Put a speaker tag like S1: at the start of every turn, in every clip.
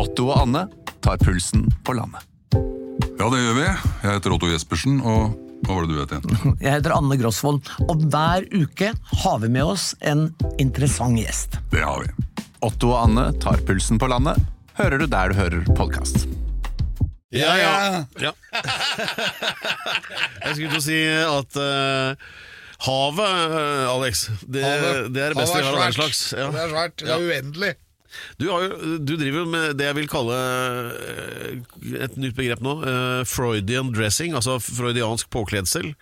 S1: Otto og Anne tar pulsen på landet.
S2: Ja, det gjør vi. Jeg heter Otto Jespersen, og hva var det du het igjen?
S3: Jeg heter Anne Grosvold, og hver uke har vi med oss en interessant gjest.
S2: Det har vi.
S1: Otto og Anne tar pulsen på landet, hører du der du hører podkast.
S4: Ja, ja. ja. Jeg skulle til å si at uh havet, eh, Alex, det,
S5: Havet.
S4: det er det beste vi har av den slags. Ja.
S5: Det er svært. Det er uendelig.
S4: Du, jo, du driver jo med det jeg vil kalle eh, et nytt begrep nå. eh, Freudian dressing, altså freudiansk påkledsel.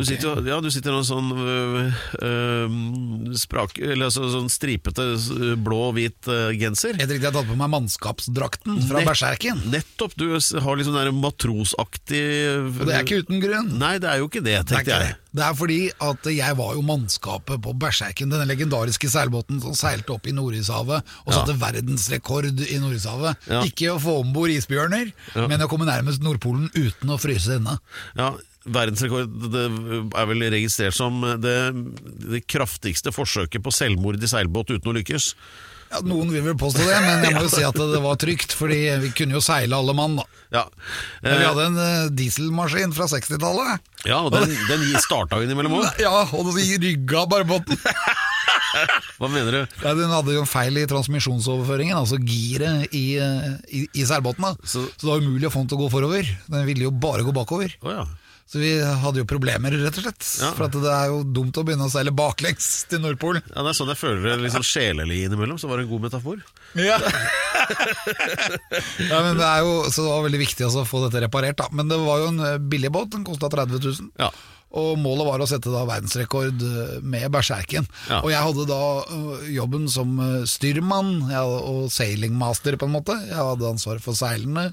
S4: Du sitter, ja, du sitter i en sånn øh, øh, sprak, eller altså, sånn stripete øh, blå og hvit øh, genser.
S5: Helt riktig, jeg har tatt på meg mannskapsdrakten fra
S4: Nett-
S5: Berserken.
S4: Nettopp! Du har litt sånn der matrosaktig
S5: Og det er ikke uten grunn.
S4: Nei, det er jo ikke det,
S5: Det
S4: tenkte
S5: ikke
S4: jeg.
S5: det. det er fordi at jeg var jo mannskapet på Berserken, denne legendariske seilbåten som seilte opp i Nordishavet og satte verdensrekord i Nordishavet.
S4: Ja.
S5: Ikke å få om bord isbjørner, men å komme nærmest Nordpolen uten å fryse inne.
S4: Ja, Verdensrekord det er vel registrert som det, det kraftigste forsøket på selvmord i seilbåt uten å lykkes.
S5: Ja, noen vil vel påstå det, men jeg må jo si at det var trygt, fordi vi kunne jo seile alle mann. da.
S4: Ja,
S5: Men vi
S4: Eh,
S5: hadde en eh, dieselmaskin fra 60-tallet.
S4: ja og den, den starta jo innimellom òg.
S5: Ja, og den rygga bare båten.
S4: Hva mener du?
S5: Ja, den hadde jo en feil i transmisjonsoverføringen, altså giret i, eh, i, i seilbåtene. Så,
S4: Så-
S5: det var umulig å få den til å gå forover. Den ville jo bare gå bakover.
S4: Oh, ja.
S5: Så vi hadde jo problemer, rett og slett.
S4: Ja.
S5: For at det er jo dumt å begynne å seile baklengs til Nordpolen.
S4: ja, Det er sånn jeg føler det liksom sjelelig innimellom, så var det en god metafor.
S5: Ja. ja, men det er jo, så det var veldig viktig å få dette reparert. da Men det var jo en eh, billig båt, den kosta 30 000.
S4: Ja.
S5: Og målet var å sette da verdensrekord eh, med Berserken.
S4: Ja.
S5: Og jeg hadde da øh, jobben som styrmann og sailingmaster, på en måte. Jeg hadde ansvaret for seilene.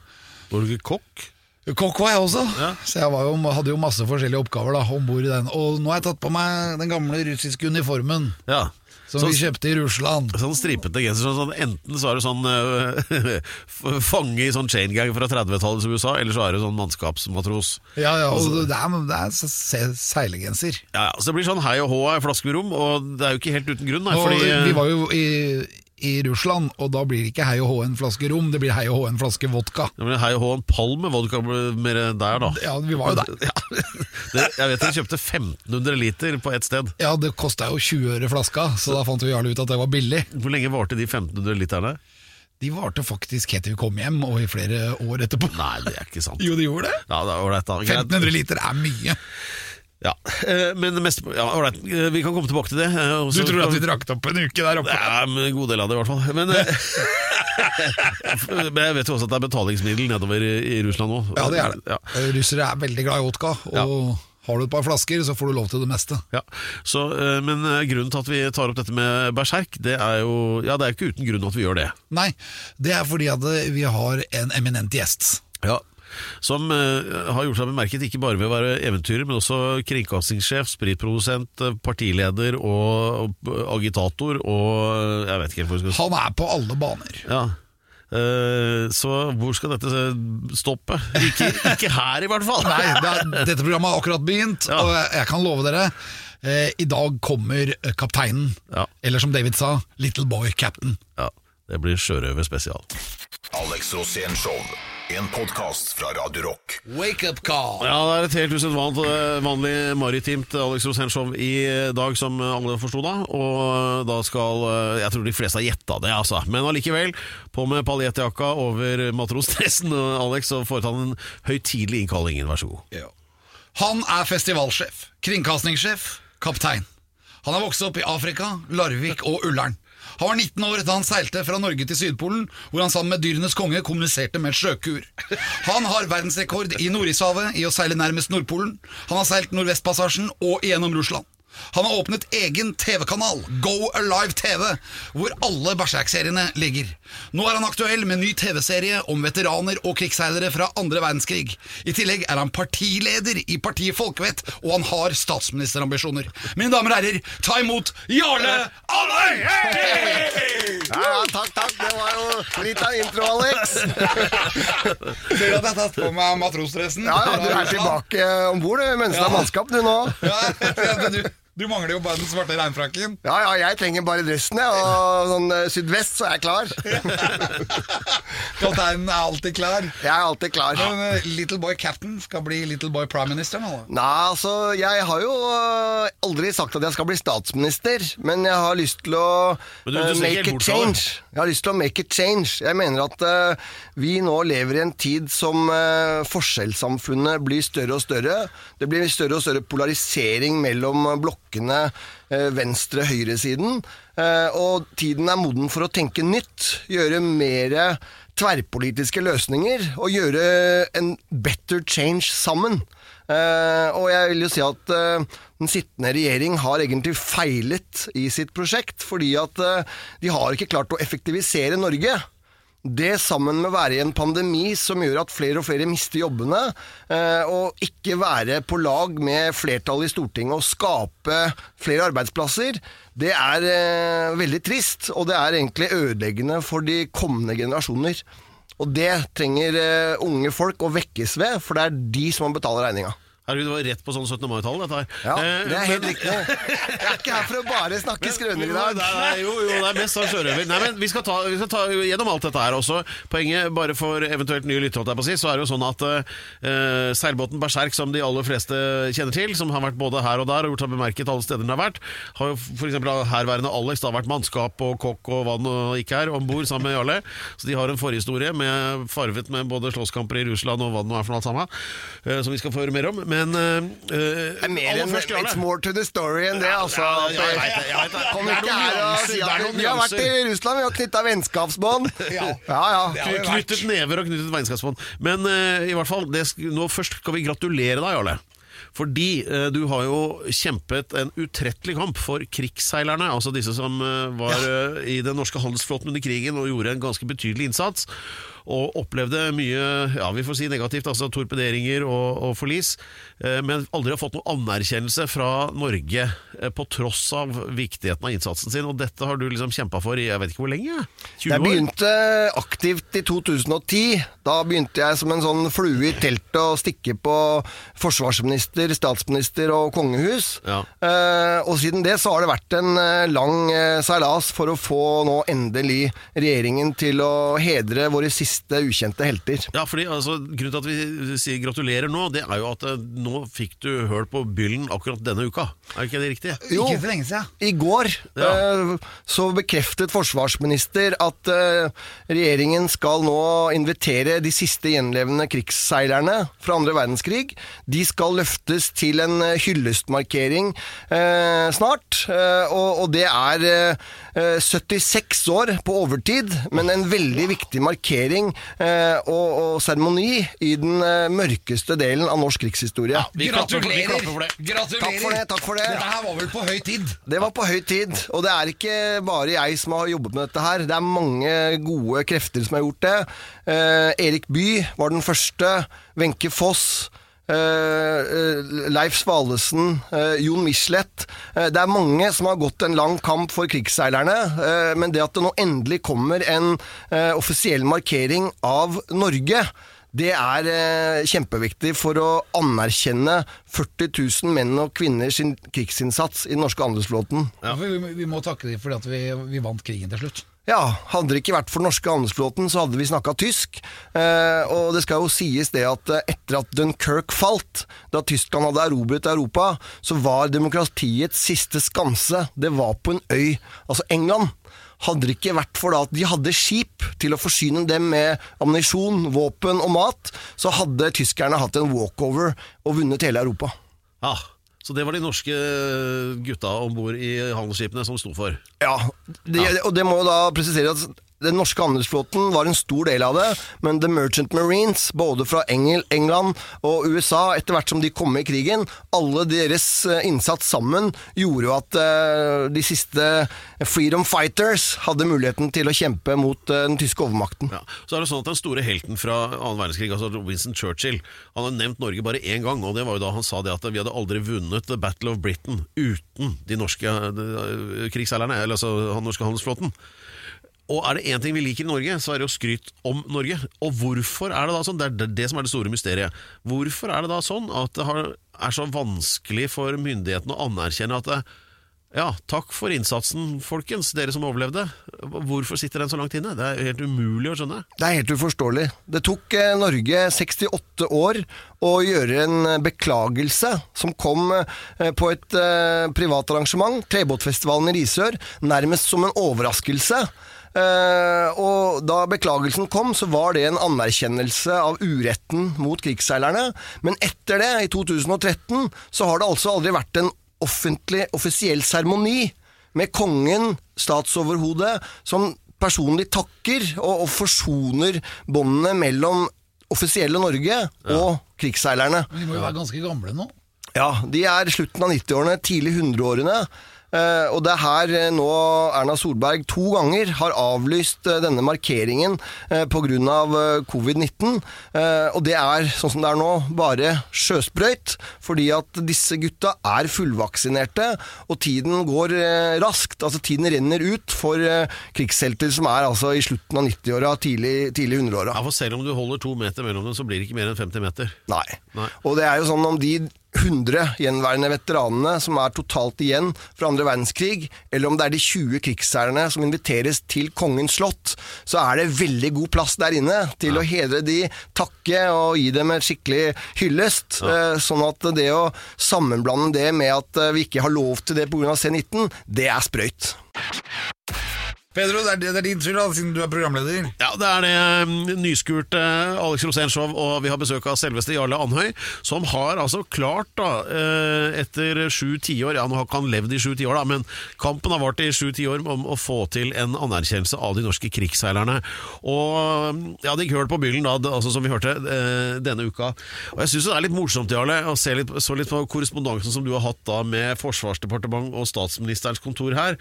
S4: Var du ikke kokk?
S5: Kokk var jeg også,
S4: Ja.
S5: så jeg var jo, hadde jo masse forskjellige oppgaver da om bord i den. Og nå har jeg tatt på meg den gamle russiske uniformen
S4: Ja.
S5: som
S4: Sånn-
S5: vi kjøpte i Russland.
S4: Sånn stripete genser. Sånn, sånn, enten så er du sånn øh, fange i sånn chain gang fra 30-tallet som USA, eller så er du sånn mannskapsmatros.
S5: Ja, ja, og det er, det er se- se- seilegenser.
S4: Ja, ja, så det blir sånn hei og hå med flaskerom, og det er jo ikke helt uten grunn. Nei, fordi,
S5: vi var jo i, i Russland, og da blir det ikke hei og hå en flaske rom, det blir hei og hå en flaske vodka.
S4: Ja, men hei og hå en palm med vodka mer der, da.
S5: Ja, vi var jo der.
S4: Ja. Jeg vet dere kjøpte 1500 liter på ett sted.
S5: Ja, det kosta jo 20 øre flaska, så da fant vi alle ut at det var billig.
S4: Hvor lenge varte de 1500 literne?
S5: De varte faktisk helt til vi kom hjem, og i flere år etterpå.
S4: Nei, det er ikke sant.
S5: Jo, de gjorde det.
S4: Ja, det er ålreit, da.
S5: 1500 liter er mye.
S4: Ja, eh, men mest, ja, ålreit. Eh, Vi kan komme tilbake til det. Også,
S5: Du tror at vi drakk det opp en uke der oppe?
S4: Ja, men en god del av det i hvert fall. Men, eh, men jeg vet jo også at det er betalingsmiddel nedover i, Russland nå.
S5: Ja, det er det.
S4: Ja.
S5: Eh, Russere er veldig glad i vodka, og har du et par flasker, så får du lov til det meste.
S4: Ja, så, eh, Men eh, grunnen til at vi tar opp dette med berserk, det er jo Ja, det er ikke uten grunn at vi gjør det.
S5: Nei, det er fordi at eh, vi har en eminent gjest.
S4: Ja. Som eh, har gjort seg bemerket ikke bare ved å være eventyrer, men også kringkastingssjef, spritprodusent, eh, partileder og, og agitator og eh, Jeg vet ikke helt hvor jeg skal
S5: Han er på alle baner.
S4: Ja. Eh, så hvor skal dette stoppe? Ikke, ikke her, i hvert fall.
S5: Nei, det er, dette programmet har akkurat begynt,
S4: Ja.
S5: og jeg, kan love dere eh, I dag kommer kapteinen,
S4: Ja.
S5: eller som David sa, Little Boy Captain.
S4: Ja, det blir Sjørøver spesial.
S6: Alex Rosén Show. En podkast fra Radio Rock.
S5: Wake up call!
S4: Ja, Det er et helt usedvanlig vanlig maritimt Alex Rosén-show i dag, som alle forsto da. Og da skal Jeg tror de fleste har gjetta det, altså. Men allikevel, på med paljettjakka over matrosdressen, Alex, og foreta en høytidelig innkalling. Vær så god.
S5: Han er festivalsjef, kringkastingssjef, kaptein. Han har vokst opp i Afrika, Larvik og Ullern. Han var 19 år da han seilte fra Norge til Sydpolen, hvor han sammen med dyrenes konge kommuniserte med et sjøkur. Han har verdensrekord i Nordishavet i å seile nærmest Nordpolen. Han har seilt Nordvestpassasjen og gjennom Russland. Han har åpnet egen TV-kanal, Go Alive TV, hvor alle Berserk-seriene ligger. Nå er han aktuell med ny TV-serie om veteraner og krigsseilere fra andre verdenskrig. I tillegg er han partileder i partiet Folkevett, og han har statsministerambisjoner. Mine damer og herrer, ta imot Jarle Andøy!
S7: Ja, ja, takk, takk. Det var jo litt av intro, Alex.
S5: Ser du at jeg har tatt på meg matrosdressen?
S7: Ja, ja, Du er tilbake om bord, det er mannskap, du nå.
S5: Ja, du, Du mangler jo bare den svarte regnfrakken.
S7: Ja, ja, jeg trenger bare dressen, jeg. Og sånn uh, sydvest, så er jeg klar.
S5: Kapteinen er alltid klar.
S7: Jeg er alltid klar.
S5: Men uh, Little Boy Captain skal bli Little Boy Prime Minister nå.
S7: Nei, altså, jeg har jo uh, aldri sagt at jeg skal bli statsminister, men jeg har lyst til å
S4: du- du
S7: make a change. Jeg har lyst til å make a change. Jeg mener at vi nå lever i en tid som forskjellssamfunnet blir større og større. Det blir større og større polarisering mellom blokkene øh, venstre-høyresiden. øh, og tiden er moden for å tenke nytt, gjøre mer tverrpolitiske løsninger og gjøre en better change sammen. Uh, og jeg vil jo si at uh, den sittende regjering har egentlig feilet i sitt prosjekt, fordi at uh, de har ikke klart å effektivisere Norge. Det sammen med å være i en pandemi som gjør at flere og flere mister jobbene, eh, og ikke være på lag med flertallet i Stortinget og skape flere arbeidsplasser, det er eh, veldig trist, og det er egentlig ødeleggende for de kommende generasjoner. Og det trenger eh, unge folk å vekkes ved, for det er de som må betale regninga.
S4: Herregud, det var rett på sånn 17. mai-tallet, dette her.
S7: Ja,
S4: Eh,
S7: det er helt riktig. Jeg er ikke her for å bare snakke skrøner i dag.
S4: Nei, jo, jo, det er mest av sjørøver. Nei, men vi skal, ta, vi skal ta gjennom alt dette her også. Poenget, bare for eventuelt nye lyttere, så er det jo sånn at eh, seilbåten Berserk, som de aller fleste kjenner til, som har vært både her og der og gjort seg bemerket alle steder den har vært, har jo f.eks. herværende Alex da vært mannskap og kokk og vann og ikke her, om bord sammen med Jarle. Så de har en forhistorie med farvet med både slåsskamper i Russland og hva det nå er for alt sammen, eh, som vi skal få høre mer om. Men eh,
S7: Det er mer enn It's more to the story enn det, altså.
S4: Ja, ja.
S7: Kom ikke her og si at vi har vært i. Russland, vi har knytta vennskapsbånd.
S5: Ja.
S7: Ja, ja.
S4: Knyttet never og knyttet vennskapsbånd. Men eh, i hvert fall, nå først skal vi gratulere deg, Jarle. Fordi eh, du har jo kjempet en utrettelig kamp for krigsseilerne, altså disse som eh, var eh, i den norske handelsflåten under krigen og gjorde en ganske betydelig innsats. Og opplevde mye ja, vi får si negativt, altså torpederinger og, og forlis, eh, men aldri har fått noe anerkjennelse fra Norge eh, på tross av viktigheten av innsatsen sin. Og dette har du liksom kjempa for i jeg vet ikke hvor lenge? 20
S7: Jeg
S4: år?
S7: begynte aktivt i 2010. Da begynte jeg som en sånn flue i teltet å stikke på forsvarsminister, statsminister og kongehus.
S4: Ja.
S7: Eh, og siden det så har det vært en lang seilas for å få nå endelig regjeringen til å hedre våre siste ukjente helter.
S4: Ja, fordi altså, Grunnen til at vi sier gratulerer nå, det er jo at eh, nå fikk du høl på byllen akkurat denne uka. Er ikke det riktig?
S7: Jo.
S5: Ikke for lenge siden.
S7: I går
S4: Ja.
S7: eh, så bekreftet forsvarsminister at eh, regjeringen skal nå invitere de siste gjenlevende krigsseilerne fra andre verdenskrig. De skal løftes til en eh, hyllestmarkering eh, snart, eh, og, og det er eh, eh, 76 år på overtid, men en veldig viktig markering eh, og, og seremoni i den eh, mørkeste delen av norsk krigshistorie.
S4: Vi klapper for- vi
S5: Gratulerer!
S4: klapper for det.
S5: Gratulerer!
S7: Takk for det, takk for det.
S5: Dette her var vel på høy tid?
S7: Det var på høy tid, og det er ikke bare jeg som har jobbet med dette her. Det er mange gode krefter som har gjort det. Eh, Erik Bye var den første. Wenche Foss. Eh, eh, Leif Svalesen, eh, Jon Michelet. Det er mange som har gått en lang kamp for krigsseilerne, men det at det nå endelig kommer en offisiell markering av Norge, det er kjempeviktig for å anerkjenne 40 000 menn og kvinner sin krigsinnsats i den norske handelsflåten.
S5: Vi, vi, vi må takke dem for at vi, vi vant krigen til slutt.
S7: Ja, hadde det ikke vært for den norske handelsflåten, så hadde vi snakka tysk. Eh, og det skal jo sies det at eh, etter at Dunkerque falt, da Tyskland hadde erobret Europa, så var demokratiets siste skanse, det var på en øy, altså England. Hadde det ikke vært for da at de hadde skip til å forsyne dem med ammunisjon, våpen og mat, så hadde tyskerne hatt en walkover og vunnet hele Europa.
S4: Ja, Så det var de norske gutta om bord i handelsskipene som sto for.
S7: Ja, det, og det må da presisere at den norske handelsflåten var en stor del av det, men The Merchant Marines, både fra Engel, England og USA, etter hvert som de kom med i krigen, alle deres eh, innsats sammen gjorde jo at uh, de siste Freedom Fighters hadde muligheten til å kjempe mot uh, den tyske overmakten.
S4: Ja. Så er det sånn at Den store helten fra annen verdenskrig, altså Winston Churchill, han har nevnt Norge bare én gang. og Det var jo da han sa det at vi hadde aldri vunnet The Battle of Britain uten de norske eh, krigsseilerne, eller altså den norske handelsflåten. Og er det én ting vi liker i Norge, så er det å skryte om Norge. Og hvorfor er det da sånn? Det er det, det som er det store mysteriet. Hvorfor er det da sånn at det er så vanskelig for myndighetene å anerkjenne at det, ja, takk for innsatsen, folkens, dere som overlevde. Hvorfor sitter den så langt inne? Det er helt umulig å skjønne.
S7: Det er helt uforståelig. Det tok eh, Norge 68 år å gjøre en beklagelse som kom eh, på et eh, privat arrangement, Trebåtfestivalen i Risør, nærmest som en overraskelse. Eh, og da beklagelsen kom, så var det en anerkjennelse av uretten mot krigsseilerne. Men etter det, i 2013, så har det altså aldri vært en offentlig, offisiell seremoni med kongen, statsoverhodet, som personlig takker og, og forsoner båndene mellom offisielle Norge og krigsseilerne.
S5: Men de må jo være ganske gamle nå.
S7: Ja, de er slutten av 90-årene, tidlig 100-årene. Eh, og det er her eh, nå Erna Solberg to ganger har avlyst uh, denne markeringen pga. Av, covid-19. Eh, og det er, sånn som det er nå, bare sjøsprøyt. Fordi at disse gutta er fullvaksinerte, og tiden går raskt. Altså tiden renner ut for krigshelter som er altså i slutten av 90-åra, tidlig, tidlig 100-åra.
S4: Ja, for Selv om du holder to meter mellom dem, så blir det ikke mer enn 50 meter.
S7: Nei.
S4: Nei.
S7: Og det er jo sånn om de 100 gjenværende veteranene som er totalt igjen fra andre verdenskrig, eller om det er de 20 krigsseilerne som inviteres til Kongens slott, så er det veldig god plass der inne til å hedre de, takke og gi dem en skikkelig hyllest. Ja. Sånn at det å sammenblande det med at eh, vi ikke har lov til det pga. C19, det er sprøyt.
S5: Pedro, det er, det er din skyld, siden du er programleder.
S4: Ja, det er det mm, nyskurte Alex Rosén-show, og vi har besøk av selveste Jarle Andhøy, som har altså klart, da, eh, etter sju tiår Ja, nå har ikke han levd i sju tiår, da, men kampen har vart i sju tiår om å få til en anerkjennelse av de norske krigsseilerne. Og mm, ja, det gikk høl på byllen, da, altså, som vi hørte, eh, denne uka. Og jeg syns det er litt morsomt, Jarle, å se litt, så litt på korrespondansen som du har hatt da med Forsvarsdepartementet og statsministerens kontor her.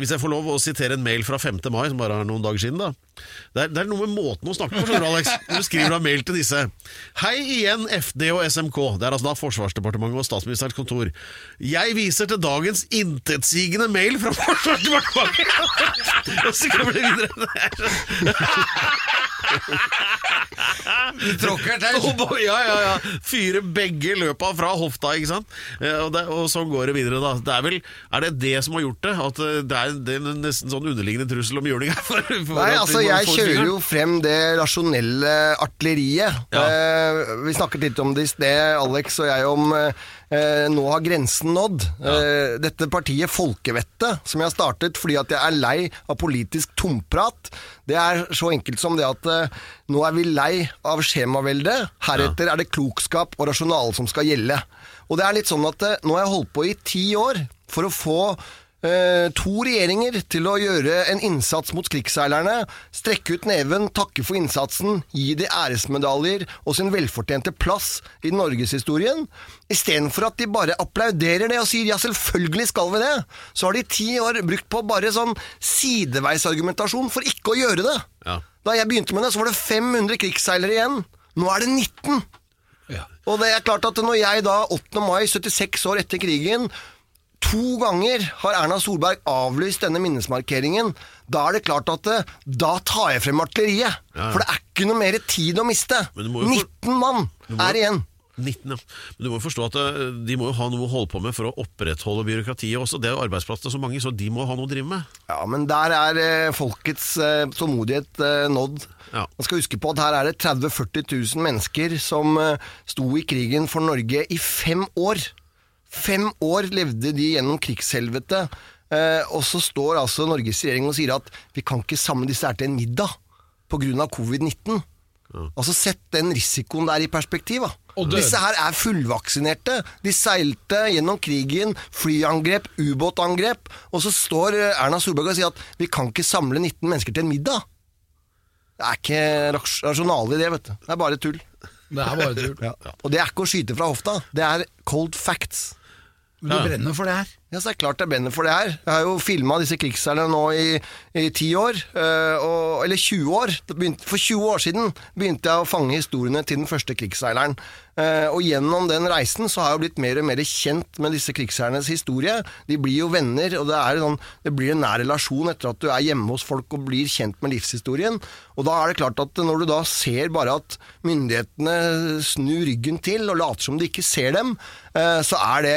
S4: Hvis jeg får lov å sitere en mail fra 5. mai, som bare er noen dager siden, da. Det er, det er noe med måten å snakke på, skjønner du, Alex. Du skriver da mail til disse. Hei igjen, FD og SMK. Det er altså da Forsvarsdepartementet og Statsministerens kontor. Jeg viser til dagens intetsigende mail fra Forsvarsdepartementet. og så kommer det.
S5: Tråkker til.
S4: Ja, ja, ja. Fyre begge løpa fra hofta, ikke sant? Eh, Og, det, og sånn går det videre, da. Det er vel Er det det som har gjort det? At eh, det er, det er nesten sånn underliggende trussel om juling her? For, for
S7: Nei, altså jeg kjører jo frem det rasjonelle artilleriet.
S4: Ja.
S7: Eh, vi snakket litt om det i sted, Alex og jeg, om eh, nå har grensen nådd. Eh, dette partiet Folkevettet, som jeg har startet fordi at jeg er lei av politisk tomprat, det er så enkelt som det at eh, nå er vi lei av skjemavelde. Heretter er det klokskap og rasjonale som skal gjelde. Og det er litt sånn at eh, nå har jeg holdt på i ti år for å få eh, to regjeringer til å gjøre en innsats mot krigsseilerne, strekke ut neven, takke for innsatsen, gi de æresmedaljer og sin velfortjente plass i norgeshistorien, istedenfor at de bare applauderer det og sier ja, selvfølgelig skal vi det, så har de ti år brukt på bare sånn sideveisargumentasjon for ikke å gjøre det.
S4: Ja.
S7: Da jeg begynte med det, så var det 500 krigsseilere igjen. Nå er det 19.
S5: Ja.
S7: Og det er klart at når jeg da 8. mai, 76 år etter krigen, to ganger har Erna Solberg avlyst denne minnesmarkeringen, da er det klart at eh, da tar jeg frem artilleriet. For det er ikke noe mer tid å miste.
S4: Men du må jo
S7: 19 mann er igjen.
S4: 19, ja. Men du må jo forstå at eh, de må jo ha noe å holde på med for å opprettholde byråkratiet også. Det er jo arbeidsplassene så mange, så de må ha noe å drive med.
S7: Ja, men der er eh, folkets eh, tålmodighet eh, nådd.
S4: Ja.
S7: Man skal huske på at her er det 30 000-40 000 mennesker som sto i krigen for Norge i fem år. Fem år levde de gjennom krigshelvete. Eh, og så står altså Norges regjering og sier at vi kan ikke samle disse her til en middag pga. covid-19. Altså Sett den risikoen der i perspektiv. Disse her er fullvaksinerte. De seilte gjennom krigen, flyangrep, ubåtangrep. Og så står eh, Erna Solberg og sier at vi kan ikke samle 19 mennesker til en middag. Det er ikke ras- rasjonale i det, vet du. Det er bare tull.
S5: Det er bare tull.
S7: Og det er ikke å skyte fra hofta. Det er cold facts.
S5: Men du brenner for det her.
S7: Ja, så er det klart det er brenner for det her. Jeg har jo filma disse krigsseilerne nå i, i 10 år, øh, og, eller 20 år. Begynte- For 20 år siden begynte jeg å fange historiene til den første krigsseileren. Uh, og gjennom den reisen så har jeg blitt mer og mer kjent med disse krigsseilernes historie. De blir jo venner, og det, sånn, det blir en nær relasjon etter at du er hjemme hos folk og blir kjent med livshistorien. Og da er det klart at når du da ser bare at myndighetene snur ryggen til og later som de ikke ser dem, uh, så er det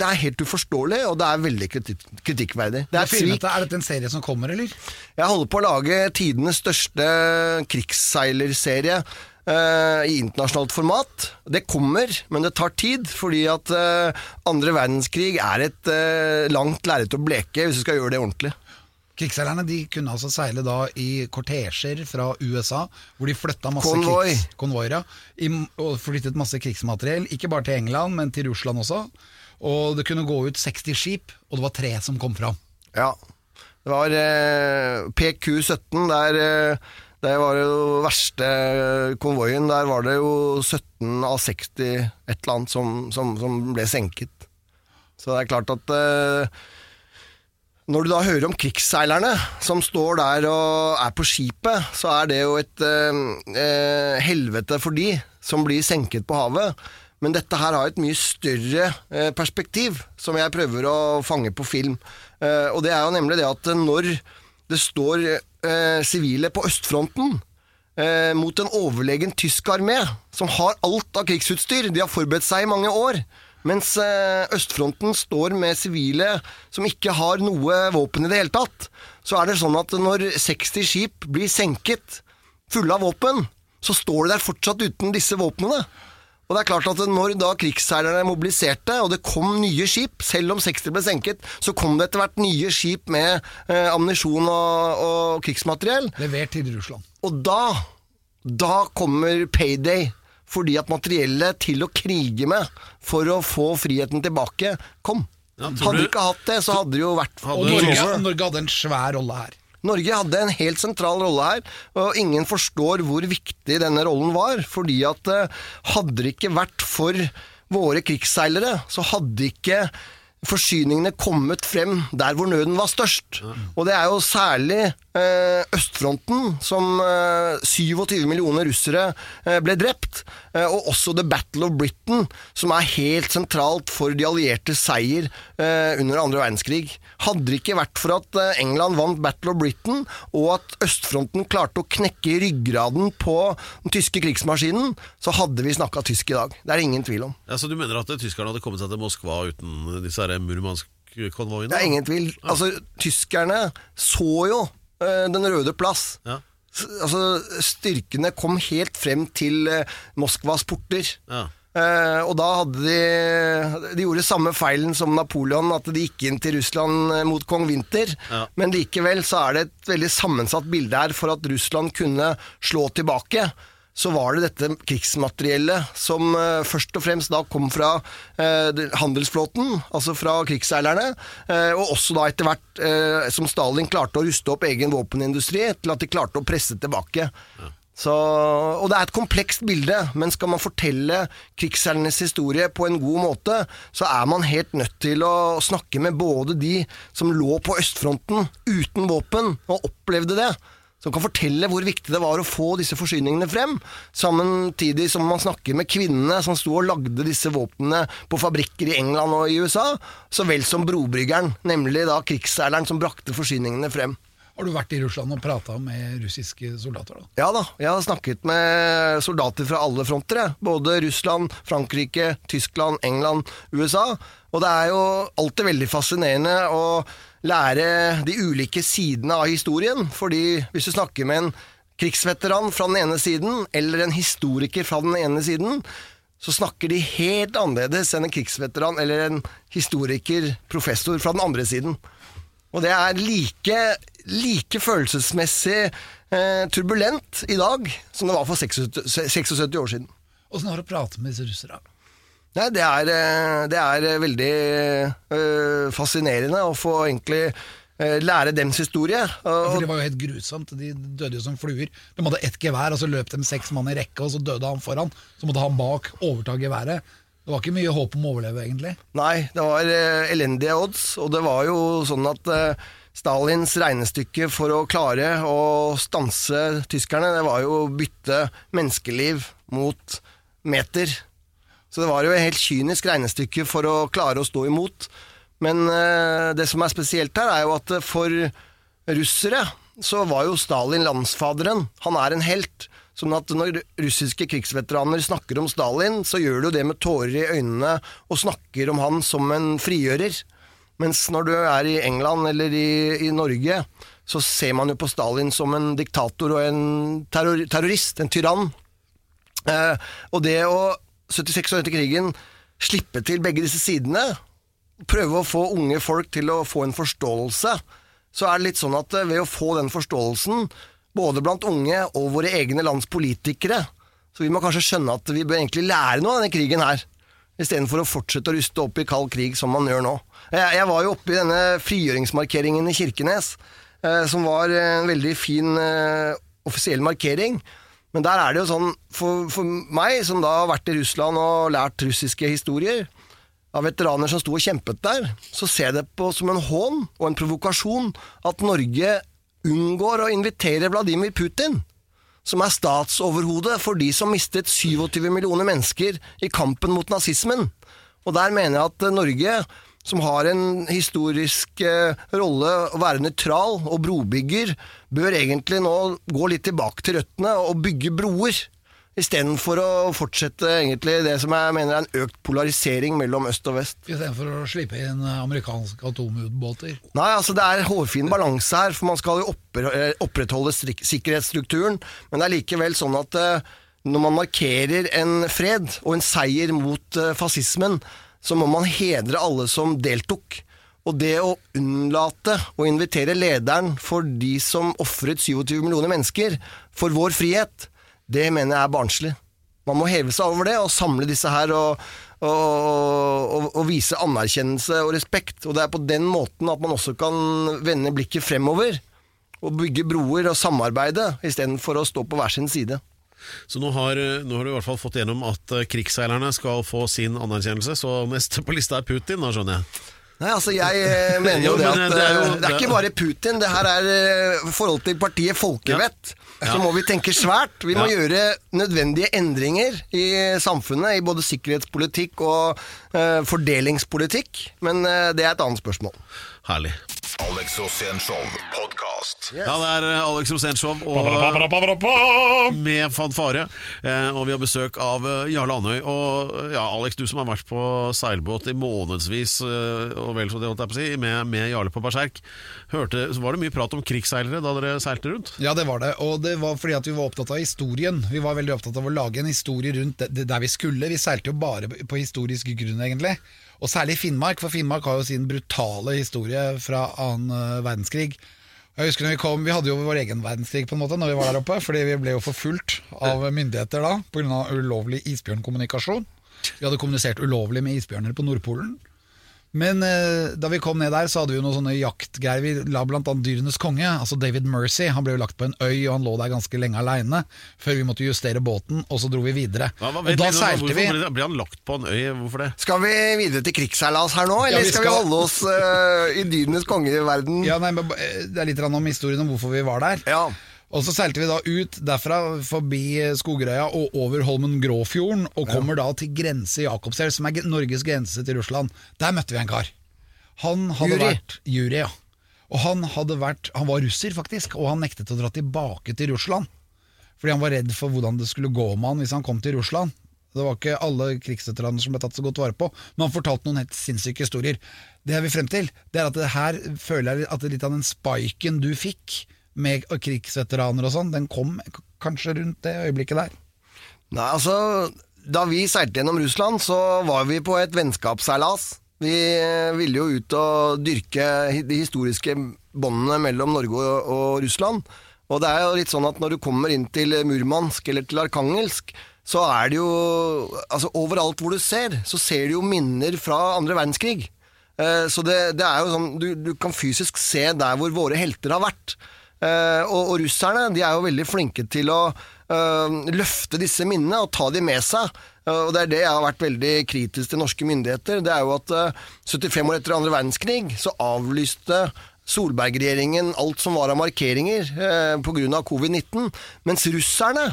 S7: Det er helt uforståelig, og det er veldig kritikk, kritikkverdig. Det
S5: Det
S7: er
S5: det. er dette en serie som kommer, eller?
S7: Jeg holder på å lage tidenes største krigsseilerserie eh, i internasjonalt format. Det kommer, men det tar tid, fordi at eh, andre verdenskrig er et eh, langt lerret å bleke hvis du skal gjøre det ordentlig.
S5: Krigsseilerne de kunne altså seile da i kortesjer fra USA, hvor de flytta masse
S7: Konvoi.
S5: krigs, konvoier, ja, og flyttet masse krigsmateriell, ikke bare til England, men til Russland også. Og det kunne gå ut 60 skip, og det var tre som kom fram.
S7: Ja. Det var eh, PQ-17, der, eh, der var det jo verste konvoien. Der var det jo 17 av 60 et eller annet som, som, som ble senket. Så det er klart at eh, når du da hører om krigsseilerne som står der og er på skipet, så er det jo et eh, eh, helvete for de som blir senket på havet. Men dette her har et mye større eh, perspektiv, som jeg prøver å fange på film. Eh, og det er jo nemlig det at når det står eh, sivile på østfronten mot en overlegen tysk armé, som har alt av krigsutstyr, de har forberedt seg i mange år, mens østfronten står med sivile som ikke har noe våpen i det hele tatt, så er det sånn at når 60 skip blir senket fulle av våpen, så står de der fortsatt uten disse våpnene. Og det er klart at når da krigsseilerne mobiliserte, og det kom nye skip, selv om 60 ble senket, så kom det etter hvert nye skip med eh, ammunisjon og, og krigsmateriell.
S5: Levert til Russland.
S7: Og da, da kommer payday. Fordi at materiellet til å krige med for å få friheten tilbake, kom.
S4: Ja,
S7: hadde
S4: du-
S7: ikke hatt det, så hadde det jo vært
S4: Hadde
S5: Og Norge,
S4: Norge-
S5: Norge hadde en svær rolle her.
S7: Norge hadde en helt sentral rolle her, og ingen forstår hvor viktig denne rollen var. Fordi at eh, hadde det ikke vært for våre krigsseilere, så hadde ikke forsyningene kommet frem der hvor nøden var størst. Og det er jo særlig østfronten som eh, 27 millioner russere eh, ble drept, eh, og også The Battle of Britain, som er helt sentralt for de allierte seier eh, under andre verdenskrig. Hadde det ikke vært for at eh, England vant Battle of Britain, og at østfronten klarte å knekke ryggraden på den tyske krigsmaskinen, så hadde vi snakka tysk i dag. Det er det ingen tvil om.
S4: Ja, så du mener at tyskerne hadde kommet seg til Moskva uten disse Murmansk-konvoiene?
S7: Det er ingen tvil. Altså, tyskerne så jo eh, Den røde plass.
S4: Ja.
S7: Altså, styrkene kom helt frem til eh, Moskvas porter.
S4: Ja.
S7: Eh, og da hadde de De gjorde samme feilen som Napoleon, at de gikk inn til Russland eh, mot kong Winter.
S4: Ja.
S7: Men likevel så er det et veldig sammensatt bilde her for at Russland kunne slå tilbake. Så var det dette krigsmateriellet som eh, først og fremst da kom fra eh, handelsflåten, altså fra krigsseilerne, eh, og også da etter hvert eh, som Stalin klarte å ruste opp egen våpenindustri, til at de klarte å presse tilbake. Så, og det er et komplekst bilde, men skal man fortelle krigsseilernes historie på en god måte, så er man helt nødt til å snakke med både de som lå på østfronten uten våpen og opplevde det, som kan fortelle hvor viktig det var å få disse forsyningene frem, samtidig som man snakker med kvinnene som sto og lagde disse våpnene på fabrikker i England og i USA, så vel som brobryggeren, nemlig da krigsseileren som brakte forsyningene frem.
S5: Har du vært i Russland og prata med russiske soldater? da?
S7: Ja da, jeg har snakket med soldater fra alle fronter. jeg. Både Russland, Frankrike, Tyskland, England, USA. Og det er jo alltid veldig fascinerende å lære de ulike sidene av historien. Fordi hvis du snakker med en krigsveteran fra den ene siden, eller en historiker fra den ene siden, så snakker de helt annerledes enn en krigsveteran eller en historiker, professor fra den andre siden. Og det er like, like følelsesmessig eh, turbulent i dag som det var for 76, 76 år siden.
S5: Åssen har du pratet med disse russerne?
S7: Nei, det er, eh, det er eh, veldig eh, fascinerende å få egentlig lære dems historie. Og,
S5: For Det var jo helt grusomt. De døde jo som fluer. De hadde ett gevær, og så løp de seks mann i rekke, og så døde han foran. Så måtte han bak overta geværet. Det var ikke mye håp om å overleve, egentlig.
S7: Nei, det var eh, elendige odds, og det var jo sånn at eh, Stalins regnestykke for å klare å stanse tyskerne, det var jo å bytte menneskeliv mot meter. Så det var jo et helt kynisk regnestykke for å klare å stå imot. Men eh, det som er spesielt her, er jo at eh, for russere så var jo Stalin landsfaderen. Han er en helt. Sånn at når russiske krigsveteraner snakker om Stalin, så gjør du det med tårer i øynene og snakker om han som en frigjører. Mens når du er i England eller i, i Norge, så ser man jo på Stalin som en diktator og en terror, terrorist, en tyrann. Eh, og det å 76 år etter krigen slippe til begge disse sidene, prøve å få unge folk til å få en forståelse, så er det litt sånn at eh, ved å få den forståelsen, både blant unge og våre egne lands politikere, så vi må kanskje skjønne at vi bør egentlig lære noe av denne krigen her, istedenfor å fortsette å ruste opp i kald krig som man gjør nå. Jeg, var jo oppe i denne frigjøringsmarkeringen i Kirkenes, eh, som var en veldig fin eh, offisiell markering. Men der er det jo sånn, for, for meg som da har vært i Russland og lært russiske historier, av veteraner som sto og kjempet der, så ser jeg det på som en hån og en provokasjon at Norge unngår å invitere Vladimir Putin, som er statsoverhode for de som mistet 27 millioner mennesker i kampen mot nazismen. Og der mener jeg at Norge, som har en historisk eh, rolle å være nøytral og brobygger, bør egentlig nå gå litt tilbake til røttene og bygge broer. Istedenfor å fortsette egentlig det som jeg mener er en økt polarisering mellom øst og vest.
S5: Istedenfor å slippe inn amerikanske atomubåter.
S7: Nei, altså det er hårfin balanse her, for man skal jo eh, opprettholde sikkerhetsstrukturen, men det er likevel sånn at eh, når man markerer en fred og en seier mot eh, fascismen, så må man hedre alle som deltok. Og det å unnlate å invitere lederen for de som ofret 27 millioner mennesker for vår frihet, det mener jeg er barnslig. Man må heve seg over det og samle disse her og, og, og, og vise anerkjennelse og respekt. Og det er på den måten at man også kan vende blikket fremover og bygge broer og samarbeide, istedenfor å stå på hver sin side.
S4: Så nå har, nå har du i hvert fall fått gjennom at krigsseilerne skal få sin anerkjennelse, så neste på lista er Putin, da skjønner jeg.
S7: Nei, altså jeg eh, mener jo
S4: Jo,
S7: det
S4: men
S7: at
S4: det er
S7: eh,
S4: jo-
S7: det er ikke bare Putin, det her er eh, forhold til partiet Folkevett. Så må vi tenke svært. Vi må
S4: Ja.
S7: gjøre nødvendige endringer i samfunnet, i både sikkerhetspolitikk og uh, fordelingspolitikk. Men uh, det er et annet spørsmål.
S4: Herlig.
S6: Alex Rosén Show podkast.
S4: Ja, det er eh, Alex Rosénshow og med fanfare. Eh, og vi har besøk av eh, Jarle Andøy. Og ja, Alex, du som har vært på seilbåt i månedsvis, og vel så det holdt jeg på å si, med, med Jarle på Berserk. Hørte, var det mye prat om krigsseilere da dere seilte rundt?
S5: Ja, det var det. Og det var fordi at vi var opptatt av historien. Vi var veldig opptatt av å lage en historie rundt der vi skulle. Vi seilte jo bare på historisk grunn, egentlig. Og særlig Finnmark, for Finnmark har jo sin brutale historie fra annen verdenskrig. Jeg husker når Vi kom, vi hadde jo vår egen verdenskrig på en måte når vi var der oppe, fordi vi ble jo forfulgt av myndigheter da pga. ulovlig isbjørnkommunikasjon. Vi hadde kommunisert ulovlig med isbjørner på Nordpolen. Men eh, da vi kom ned der, så hadde vi jo noen sånne jaktgreier. Vi la blant annet Dyrenes konge, altså David Mercy. Han ble jo lagt på en øy, og han lå der ganske lenge aleine. Før vi måtte justere båten, og så dro vi videre.
S4: Ja, hva-
S5: og da seilte vi.
S4: Ble, ble han lagt på en øy? Hvorfor det?
S7: Skal vi videre til krigsseilas her nå, eller
S5: Ja, vi
S7: skal, vi holde oss uh, i dyrenes kongeverden?
S5: Ja, nei, men eh, Det er litt om historien om hvorfor vi var der.
S7: Ja.
S5: Og så seilte vi da ut derfra, forbi Skogerøya og over Holmen Gråfjorden, og kommer da til grense Jakobselv, som er Norges grense til Russland. Der møtte vi en kar. Han hadde
S7: jury.
S5: vært jury, ja. Og han hadde vært Han var russer, faktisk, og han nektet å dra tilbake til Russland. Fordi han var redd for hvordan det skulle gå med han hvis han kom til Russland. Det var ikke alle krigsveteraner som ble tatt så godt vare på, men han fortalte noen helt sinnssyke historier. Det er vi frem til, det er at det her føler jeg at det er litt av den spiken du fikk med krigsveteraner og sånn, den kom kanskje rundt det øyeblikket der.
S7: Nei, altså, da vi seilte gjennom Russland, så var vi på et vennskapsseilas. Vi eh, ville jo ut og dyrke de historiske båndene mellom Norge og, Russland. Og det er jo litt sånn at når du kommer inn til Murmansk eller til Arkangelsk, så er det jo Altså, overalt hvor du ser, så ser du jo minner fra andre verdenskrig. Eh, Så det, det er jo sånn du, du kan fysisk se der hvor våre helter har vært. Eh, og, og russerne de er jo veldig flinke til å eh, løfte disse minnene og ta de med seg. Eh, Og det er det jeg har vært veldig kritisk til norske myndigheter. Det er jo at eh, 75 år etter andre verdenskrig så avlyste Solberg-regjeringen alt som var av markeringer pga. covid-19, mens russerne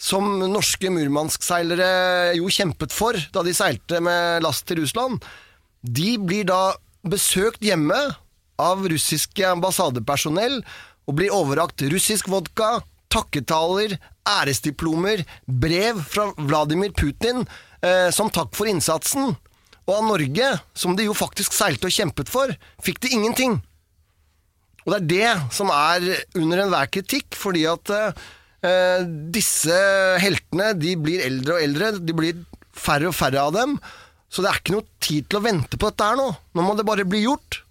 S7: som norske Murmansk-seilere jo kjempet for da de seilte med last til Russland, de blir da besøkt hjemme av russiske ambassadepersonell og blir overrakt russisk vodka, takketaler, æresdiplomer, brev fra Vladimir Putin eh, som takk for innsatsen. Og av Norge, som de jo faktisk seilte og kjempet for, fikk de ingenting. Og det er det som er under enhver kritikk, fordi at eh, disse heltene de blir eldre og eldre, de blir færre og færre av dem, så det er ikke noe tid til å vente på dette her nå. Nå må det bare bli gjort,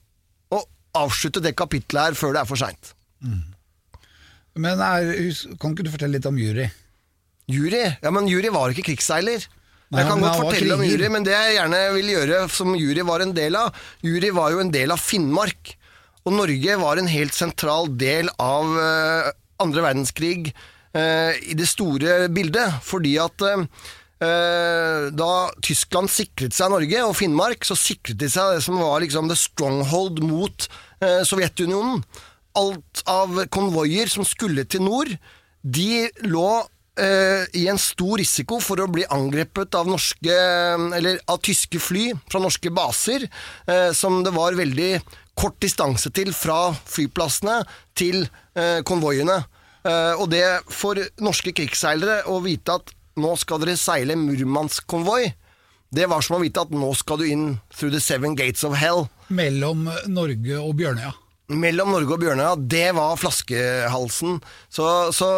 S7: og avslutte det kapitlet her før det er for seint.
S5: Men er, kan ikke du fortelle litt om jury?
S7: Jury? Ja, men Jury var ikke krigsseiler.
S5: Nei,
S7: jeg kan godt fortelle om. Jury, men det jeg gjerne vil gjøre, som Jury var en del av Jury var jo en del av Finnmark. Og Norge var en helt sentral del av uh, andre verdenskrig uh, i det store bildet. Fordi at eh, da Tyskland sikret seg Norge og Finnmark, så sikret de seg det som var liksom the stronghold mot Sovjetunionen. Alt av konvoier som skulle til nord, de lå eh, i en stor risiko for å bli angrepet av norske Eller av tyske fly fra norske baser, eh, som det var veldig kort distanse til fra flyplassene til eh, konvoiene. Og det for norske krigsseilere å vite at nå skal dere seile Murmansk-konvoi, det var som å vite at nå skal du inn through the seven gates of hell
S5: Mellom Norge og Bjørnøya.
S7: Mellom Norge og Bjørnøya, det var flaskehalsen. Så, så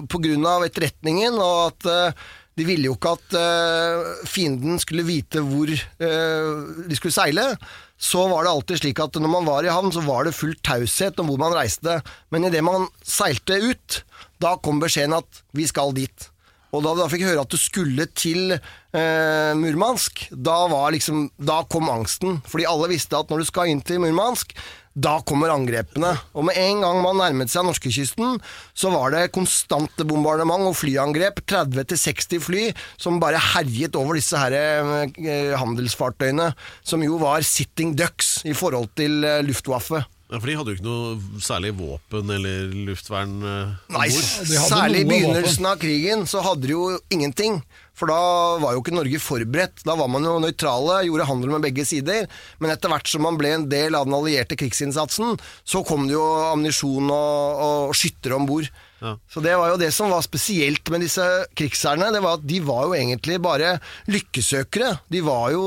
S7: av etterretningen og at uh, de ville jo ikke at uh, fienden skulle vite hvor uh, de skulle seile, så var det alltid slik at når man var i havn, så var det full taushet om hvor man reiste. Men idet man seilte ut, da kom beskjeden at vi skal dit. Og da du da fikk høre at du skulle til eh, Murmansk, da, liksom, da kom angsten. Fordi alle visste at når du skal inn til Murmansk, da kommer angrepene. Og med en gang man nærmet seg norskekysten, så var det konstante bombardement og flyangrep. 30-60 fly som bare herjet over disse her eh, handelsfartøyene, som jo var sitting ducks i forhold til eh, Luftwaffe.
S4: Ja, for de hadde jo ikke noe særlig våpen eller luftvern eh,
S7: Nei, særlig i
S5: begynnelsen
S7: begynnelsen av krigen så hadde de jo ingenting. For da var jo ikke Norge forberedt. Da var man jo nøytrale, gjorde handel med begge sider. Men etter hvert som man ble en del av den allierte krigsinnsatsen, så kom det jo ammunisjon og, og skyttere om bord.
S4: Ja.
S7: Så det var jo det som var spesielt med disse krigsherrene. Det var at de var jo egentlig bare lykkesøkere. De var jo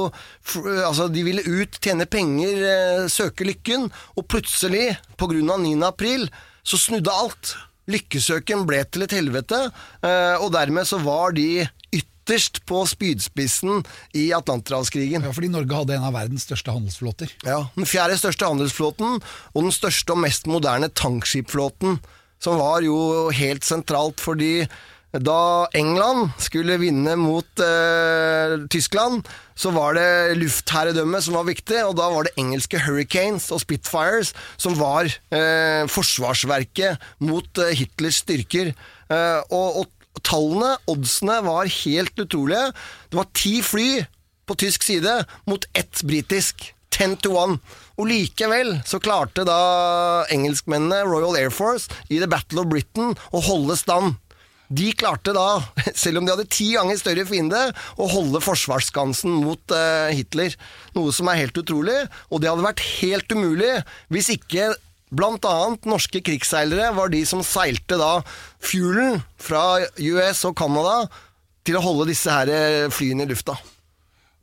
S7: Altså, de ville ut, tjene penger, eh, søke lykken. Og plutselig, på grunn av 9. april, så snudde alt. Lykkesøken ble til et helvete, eh, og dermed så var de ytterst på spydspissen i Atlanterhavskrigen.
S5: Ja, fordi Norge hadde en av verdens største handelsflåter.
S7: Ja, Den fjerde største handelsflåten, og den største og mest moderne tankskipflåten, som var jo helt sentralt fordi da England skulle vinne mot eh, Tyskland, så var det luftherredømmet som var viktig, og da var det engelske Hurricanes og Spitfires som var eh, forsvarsverket mot eh, Hitlers styrker. Eh, og, og tallene, oddsene, var helt utrolige. Det var ti fly på tysk side mot ett britisk. Ten to one. Og likevel så klarte da engelskmennene, Royal Air Force, i The Battle of Britain å holde stand. De klarte da, selv om de hadde ti ganger større fiende, å holde forsvarsskansen mot uh, Hitler. Noe som er helt utrolig, og det hadde vært helt umulig hvis ikke blant annet norske krigsseilere var de som seilte da fuelen fra US og Canada til å holde disse her eh, flyene i lufta.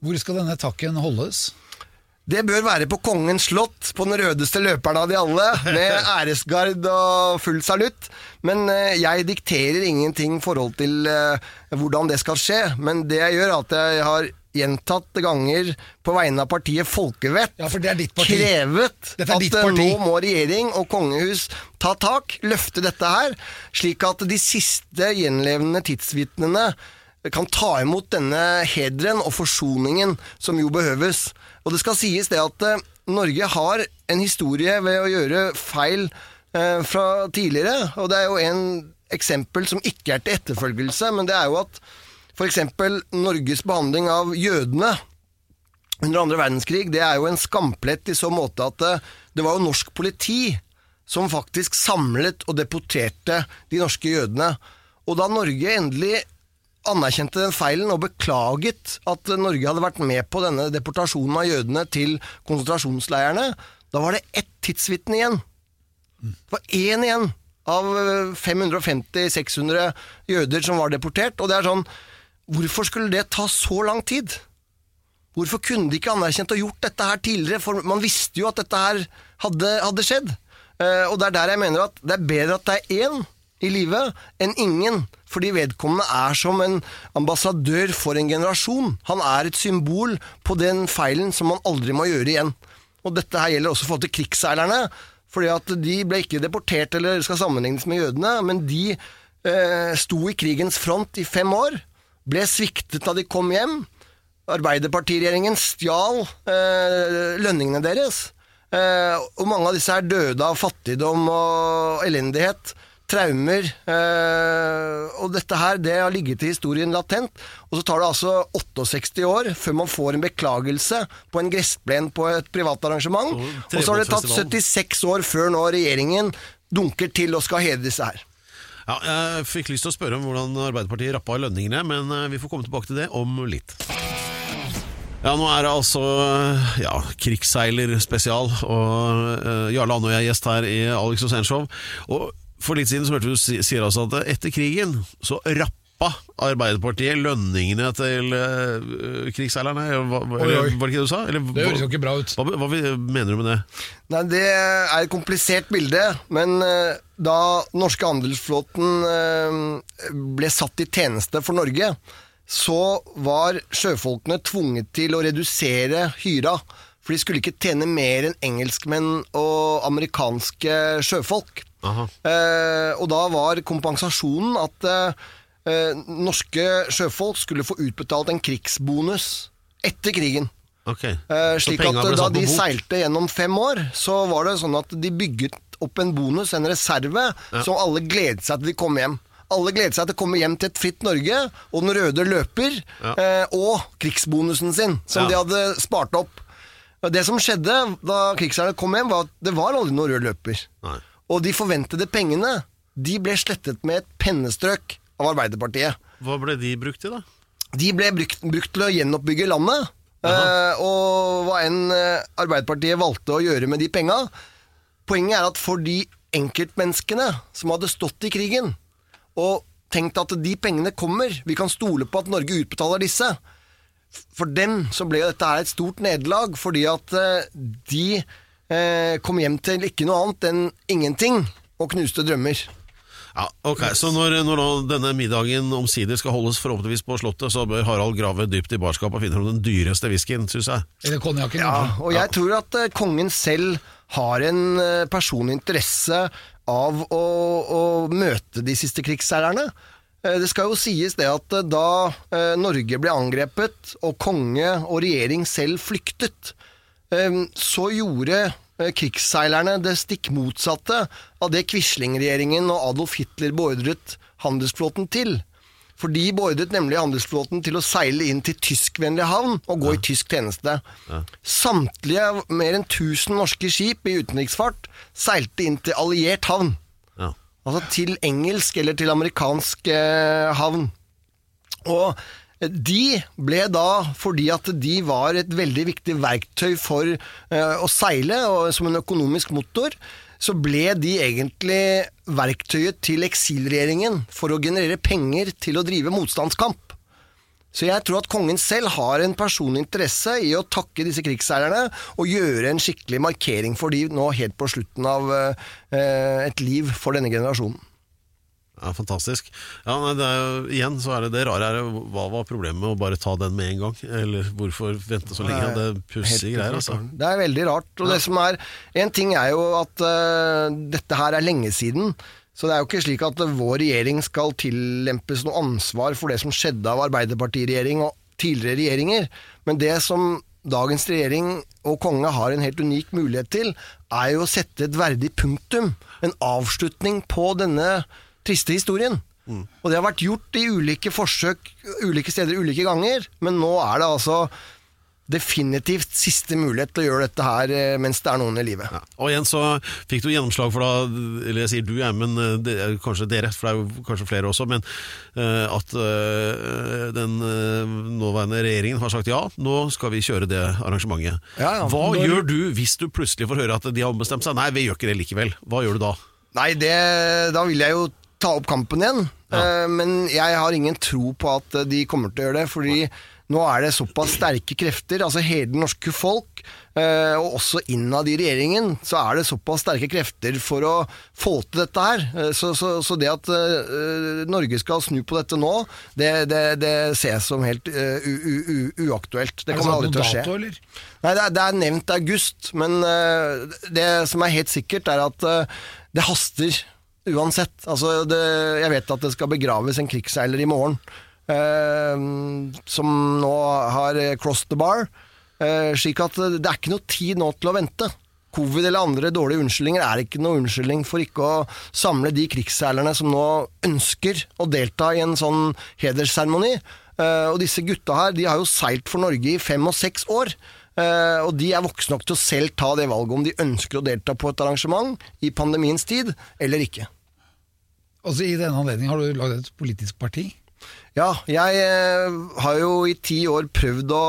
S5: Hvor skal denne takken holdes?
S7: Det bør være på Kongens slott, på den rødeste løperen av de alle, med æresgard og full salutt. Men eh, jeg dikterer ingenting i forhold til eh, hvordan det skal skje. Men det jeg gjør, er at jeg har gjentatte ganger på vegne av partiet Folkevett
S5: Ja, for det ditt parti.
S7: krevet at
S5: ditt
S7: eh, nå må regjering og kongehus ta tak, løfte dette her, slik at de siste gjenlevende tidsvitnene kan ta imot denne hederen og forsoningen som jo behøves. Og det skal sies det at eh, Norge har en historie ved å gjøre feil eh, fra tidligere, og det er jo en eksempel som ikke er til etterfølgelse, men det er jo at F.eks. Norges behandling av jødene under andre verdenskrig, det er jo en skamplett i så måte at det, det var jo norsk politi som faktisk samlet og deporterte de norske jødene. Og da Norge endelig anerkjente den feilen og beklaget at Norge hadde vært med på denne deportasjonen av jødene til konsentrasjonsleirene, da var det ett tidsvitne igjen. Det var én igjen av 550-600 jøder som var deportert. Og det er sånn Hvorfor skulle det ta så lang tid? Hvorfor kunne de ikke anerkjent og gjort dette her tidligere? For man visste jo at dette her hadde, hadde skjedd. Uh, og det er der jeg mener at det er bedre at det er én i live enn ingen. Fordi vedkommende er som en ambassadør for en generasjon. Han er et symbol på den feilen som man aldri må gjøre igjen. Og dette her gjelder også forhold til krigsseilerne. Fordi at de ble ikke deportert eller skal sammenlignes med jødene, men de uh, sto i krigens front i fem år. Ble sviktet da de kom hjem. Arbeiderpartiregjeringen stjal eh, lønningene deres. Eh, og mange av disse er døde av fattigdom og elendighet. Traumer. Eh, og dette her, det har ligget i historien latent. Og så tar det altså 68 år før man får en beklagelse på en gressplen på et privat arrangement.
S4: Og
S7: så har det tatt 76 år før nå regjeringen dunker til og skal hedre disse her.
S4: Ja, jeg fikk lyst til å spørre om hvordan Arbeiderpartiet rappa lønningene, men eh, vi får komme tilbake til det om litt. Ja, nå er det altså ja, krigsseilerspesial, og uh, Jarle og jeg er gjest her i Alex Rosénshow. Og for litt siden så hørte du si, sier altså at etter krigen så rappa Arbeiderpartiet lønningene til uh, krigsseilerne. Hva,
S5: Oi.
S4: Var det ikke det du sa? Eller,
S5: Det høres jo ikke bra ut.
S4: Hva, hva mener du med det?
S7: Nei, Det er et komplisert bilde, men uh, da norske handelsflåten uh, ble satt i tjeneste for Norge, så var sjøfolkene tvunget til å redusere hyra. For de skulle ikke tjene mer enn engelskmenn og amerikanske sjøfolk.
S4: Aha.
S7: Eh, og da var kompensasjonen at eh, norske sjøfolk skulle få utbetalt en krigsbonus etter krigen.
S4: Okay.
S7: Eh, slik at da de seilte gjennom fem år, så var det sånn at de bygget opp en bonus, en reserve, som alle gledet seg til de kom hjem. Alle gleder seg til å komme hjem til et fritt Norge, og den røde løper,
S4: Ja.
S7: eh, og krigsbonusen sin, som
S4: Ja.
S7: de hadde spart opp. Det som skjedde da krigsherrene kom hjem, var at det var aldri noen rød løper.
S4: Nei.
S7: Og de forventede pengene, de ble slettet med et pennestrøk av Arbeiderpartiet.
S4: Hva ble de brukt til, da?
S7: De ble brukt, brukt til å gjenoppbygge landet. Eh, og hva enn eh, Arbeiderpartiet valgte å gjøre med de penga Poenget er at for de enkeltmenneskene som hadde stått i krigen, og tenkt at de pengene kommer, vi kan stole på at Norge utbetaler disse For dem så ble jo dette her et stort nederlag, fordi at eh, de eh, kom hjem til ikke noe annet enn ingenting og knuste drømmer.
S4: Ja, ok, Så når, når nå denne middagen omsider skal holdes forhåpentligvis på Slottet, så bør Harald grave dypt i barskapet og finne fram den dyreste whiskyen, syns jeg.
S5: Eller konjakken.
S7: Ja,
S5: kanskje.
S7: og jeg tror at eh, kongen selv har en eh, personlig interesse av å, å møte de siste krigsseilerne. Eh, Det skal jo sies det at da Norge ble angrepet, og konge og regjering selv flyktet, så gjorde krigsseilerne det stikk motsatte av det Quisling-regjeringen og Adolf Hitler beordret handelsflåten til. For de beordret nemlig handelsflåten til å seile inn til tyskvennlig havn og gå i tysk tjeneste. Samtlige mer enn 1000 norske skip i utenriksfart seilte inn til alliert havn.
S4: Ja.
S7: Altså til engelsk eller til amerikansk eh, havn. Og de ble da, fordi at de var et veldig viktig verktøy for eh, å seile, og som en økonomisk motor, så ble de egentlig verktøyet til eksilregjeringen for å generere penger til å drive motstandskamp. Så jeg tror at kongen selv har en personlig interesse i å takke disse krigsseilerne og gjøre en skikkelig markering for de nå helt på slutten av eh, et liv for denne generasjonen.
S4: Ja, Fantastisk. Ja, nei, det jo, igjen så er det det rare er hva var problemet med å bare ta den med en gang? Eller hvorfor vente så lenge? Det er pussige greier, altså.
S7: Det er veldig rart. Og det som er En ting er jo at uh, dette her er lenge siden. Så det er jo ikke slik at vår regjering skal tillempes noe ansvar for det som skjedde av Arbeiderpartiregjering og tidligere regjeringer. Men det som dagens regjering og konge har en helt unik mulighet til, er jo å sette et verdig punktum, en avslutning på denne triste historien. Og det har vært gjort i ulike forsøk ulike steder ulike ganger, men nå er det altså definitivt siste mulighet til å gjøre dette her eh, mens det er noen i live.
S4: Ja. Og igjen så fikk du gjennomslag for da, eller jeg sier du ja, men eh, det er kanskje dere, for det er jo kanskje flere også, men uh, at uh, den uh, nåværende regjeringen har sagt ja, nå skal vi kjøre det arrangementet.
S7: Ja.
S4: Hva
S7: Når-
S4: gjør du hvis du plutselig får høre at de har ombestemt seg? Nei, vi gjør ikke det likevel. Hva gjør du da?
S7: Nei, det, da vil jeg jo ta opp kampen igjen. Eh, men jeg har ingen tro på at eh, de kommer til å gjøre det, fordi nå er det såpass sterke krefter, altså hele det norske folk, eh, og også innad i regjeringen, så er det såpass sterke krefter for å få til dette her. Så, så, så det at Norge skal snu på dette nå, det, det, det ses som helt u, u, u, uaktuelt. Det
S5: Er
S7: kommer aldri til å skje.
S5: dato, eller?
S7: Nei, det er, det er nevnt august, men det som er helt sikkert, er at det haster uansett. Altså, det, jeg vet at det skal begraves en krigsseiler i morgen, eh, som nå har crossed the bar. eh, slik at det er ikke noe tid nå til å vente. Covid eller andre dårlige unnskyldninger er ikke noe unnskyldning for ikke å samle de krigsseilerne som nå ønsker å delta i en sånn hedersseremoni. Eh, og disse gutta her, de har jo seilt for Norge i fem og seks år. Eh, og de er voksne nok til å selv ta det valget om de ønsker å delta på et arrangement i pandemiens tid, eller ikke.
S5: Altså, I denne anledning har du lagd et politisk parti.
S7: Ja, jeg eh, har jo i ti år prøvd å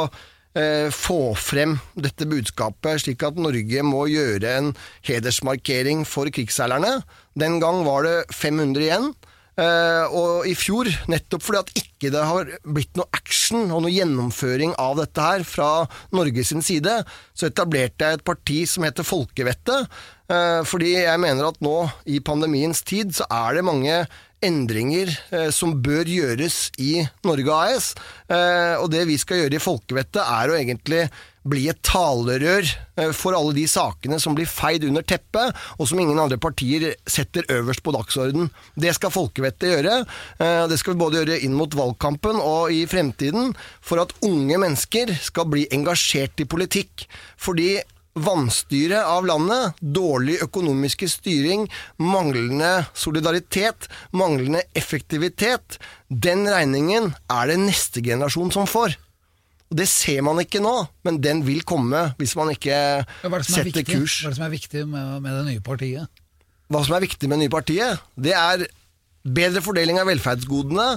S7: eh, få frem dette budskapet, slik at Norge må gjøre en hedersmarkering for krigsseilerne. Den gang var det 500 igjen. Eh, og i fjor, nettopp fordi at ikke det har blitt noe action og noe gjennomføring av dette her fra Norges side, så etablerte jeg et parti som heter Folkevettet. Eh, fordi jeg mener at nå, i pandemiens tid, så er det mange endringer eh, som bør gjøres i Norge AS. Eh, og det vi skal gjøre i Folkevettet, er å egentlig bli et talerør eh, for alle de sakene som blir feid under teppet, og som ingen andre partier setter øverst på dagsorden. Det skal Folkevettet gjøre. Eh, det skal vi både gjøre inn mot valgkampen og i fremtiden, for at unge mennesker skal bli engasjert i politikk. Fordi vanstyre av landet, dårlig økonomiske styring, manglende solidaritet, manglende effektivitet, den regningen er det neste generasjon som får. Det ser man ikke nå, men den vil komme hvis man ikke
S5: Ja, er er
S7: setter
S5: viktig,
S7: kurs.
S5: Hva er det som er viktig med, med det nye partiet?
S7: Hva som er viktig med det nye partiet, det er bedre fordeling av velferdsgodene,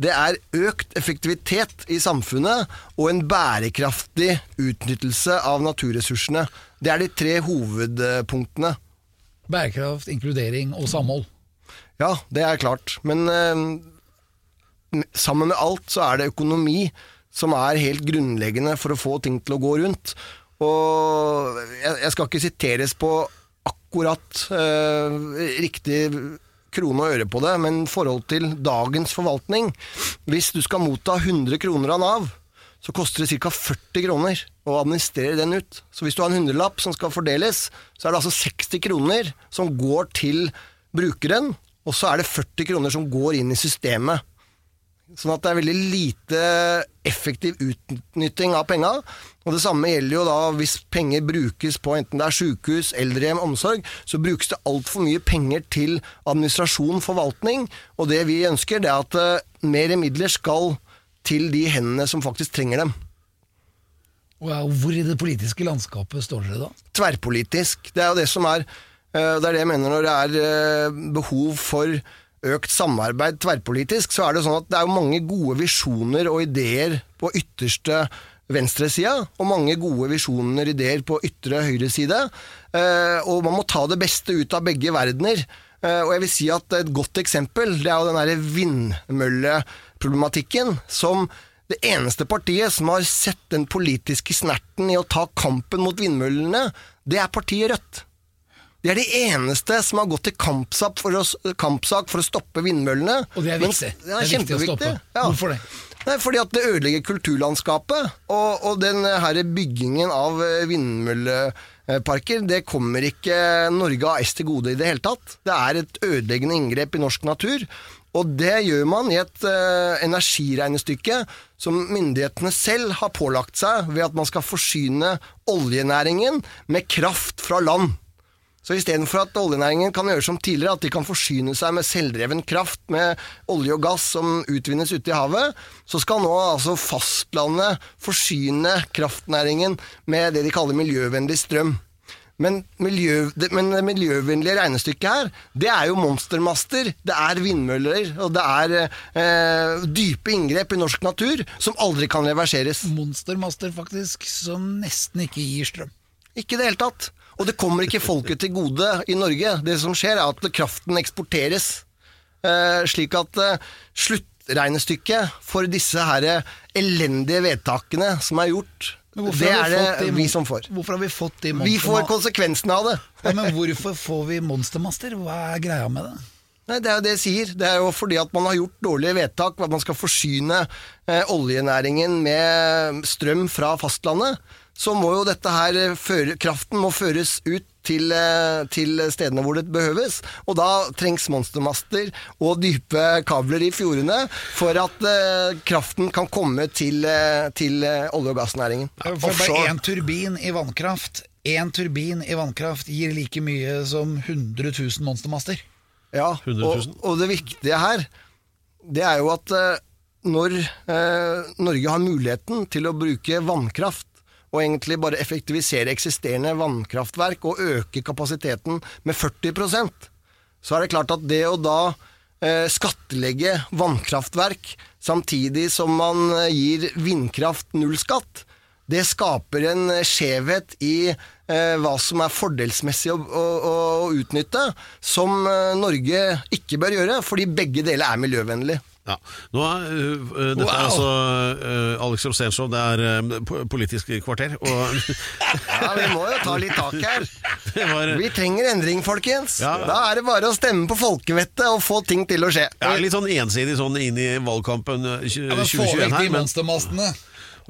S7: det er økt effektivitet i samfunnet og en bærekraftig utnyttelse av naturressursene. Det er de tre hovedpunktene.
S5: Bærekraft, inkludering og samhold.
S7: Ja, det er klart. Men eh, sammen med alt så er det økonomi som er helt grunnleggende for å få ting til å gå rundt. Og jeg, jeg skal ikke siteres på akkurat eh, riktig krone og øre på det, men i forhold til dagens forvaltning Hvis du skal motta 100 kroner av Nav, så koster det ca. 40 kroner å administrere den ut. Så hvis du har en hundrelapp som skal fordeles, så er det altså 60 kroner som går til brukeren, og så er det 40 kroner som går inn i systemet. Sånn at det er veldig lite effektiv utnytting av penga. Og det samme gjelder jo da hvis penger brukes på enten det er sykehus, eldrehjem, omsorg, så brukes det altfor mye penger til administrasjon, forvaltning. Og det vi ønsker, det er at eh, mer midler skal til de hendene som faktisk trenger dem.
S5: Og Hvor i det politiske landskapet står dere da?
S7: tverrpolitisk. Det er jo det som er eh, Det er det jeg mener når det er eh, behov for økt samarbeid tverrpolitisk, så er det sånn at det er mange gode visjoner og ideer på ytterste venstresida, og mange gode visjoner og ideer på ytre høyreside. side, Og man må ta det beste ut av begge verdener. Eh, Og jeg vil si at et godt eksempel, det er jo den derre vindmølleproblematikken, som det eneste partiet som har sett den politiske snerten i å ta kampen mot vindmøllene, det er partiet Rødt. De er de eneste som har gått til kampsak for å, kampsak for å stoppe vindmøllene.
S5: Og det er viktig.
S7: Det er,
S5: Det er viktig å
S7: kjempeviktig.
S5: stoppe. Hvorfor det?
S7: Nei, fordi at det ødelegger kulturlandskapet. Og, og den her byggingen av eh, vindmølleparker, det kommer ikke Norge AS til gode i det hele tatt. Det er et ødeleggende inngrep i norsk natur. Og det gjør man i et uh, energiregnestykke som myndighetene selv har pålagt seg ved at man skal forsyne oljenæringen med kraft fra land. Så istedenfor at oljenæringen kan gjøre som tidligere, at de kan forsyne seg med selvdreven kraft med olje og gass som utvinnes ute i havet, så skal nå altså fastlandet forsyne kraftnæringen med det de kaller miljøvennlig strøm. Men, miljø, det, men det miljøvennlige regnestykket her, det er jo monstermaster, det er vindmøller, og det er eh, dype inngrep i norsk natur som aldri kan reverseres.
S5: Monstermaster, faktisk, som nesten ikke gir strøm.
S7: Ikke i det hele tatt. Og det kommer ikke folket til gode i Norge. Det som skjer, er at kraften eksporteres. Eh, slik at eh, sluttregnestykket for disse her elendige vedtakene som er gjort, det er det
S5: de
S7: vi som får.
S5: Hvorfor har vi fått de
S7: Vi får konsekvensene av det.
S5: ja, Men hvorfor får vi monstermaster? Hva er greia med det?
S7: Nei, Det er jo det jeg sier. Det er jo fordi at man har gjort dårlige vedtak, at man skal forsyne eh, oljenæringen med strøm fra fastlandet. Så må jo dette her eh, føre, kraften må føres ut til, eh, til stedene hvor det behøves. Og da trengs monstermaster og dype kabler i fjordene for at uh, kraften kan komme til, til eh, olje- og gassnæringen.
S5: For bare én turbin i vannkraft Én turbin i vannkraft gir like mye som 100 000 monstermaster.
S7: Ja, og, og det viktige her, det er jo at eh, når eh, Norge har muligheten til å bruke vannkraft, og egentlig bare effektivisere eksisterende vannkraftverk og øke kapasiteten med 40% så er det klart at det å da eh, skattlegge vannkraftverk samtidig som man eh, gir vindkraft null skatt, det skaper en eh, skjevhet i eh, hva som er fordelsmessig å, å, å utnytte, som eh, Norge ikke bør gjøre, fordi begge deler er miljøvennlig.
S4: Ja. Nå øh, dette er altså uh, Alex Rosénshow, det er øh, Politisk kvarter. Og
S7: Ja, Vi må jo ta litt tak her.
S4: var
S7: Vi trenger endring, folkens.
S4: Ja.
S7: Da er det bare å stemme på folkevettet og få ting til å skje.
S4: ja, litt sånn ensidig sånn inn i valgkampen 2021 her.
S5: Ja, men Få
S4: 2021
S5: vekk de
S4: Men,
S5: monstermastene!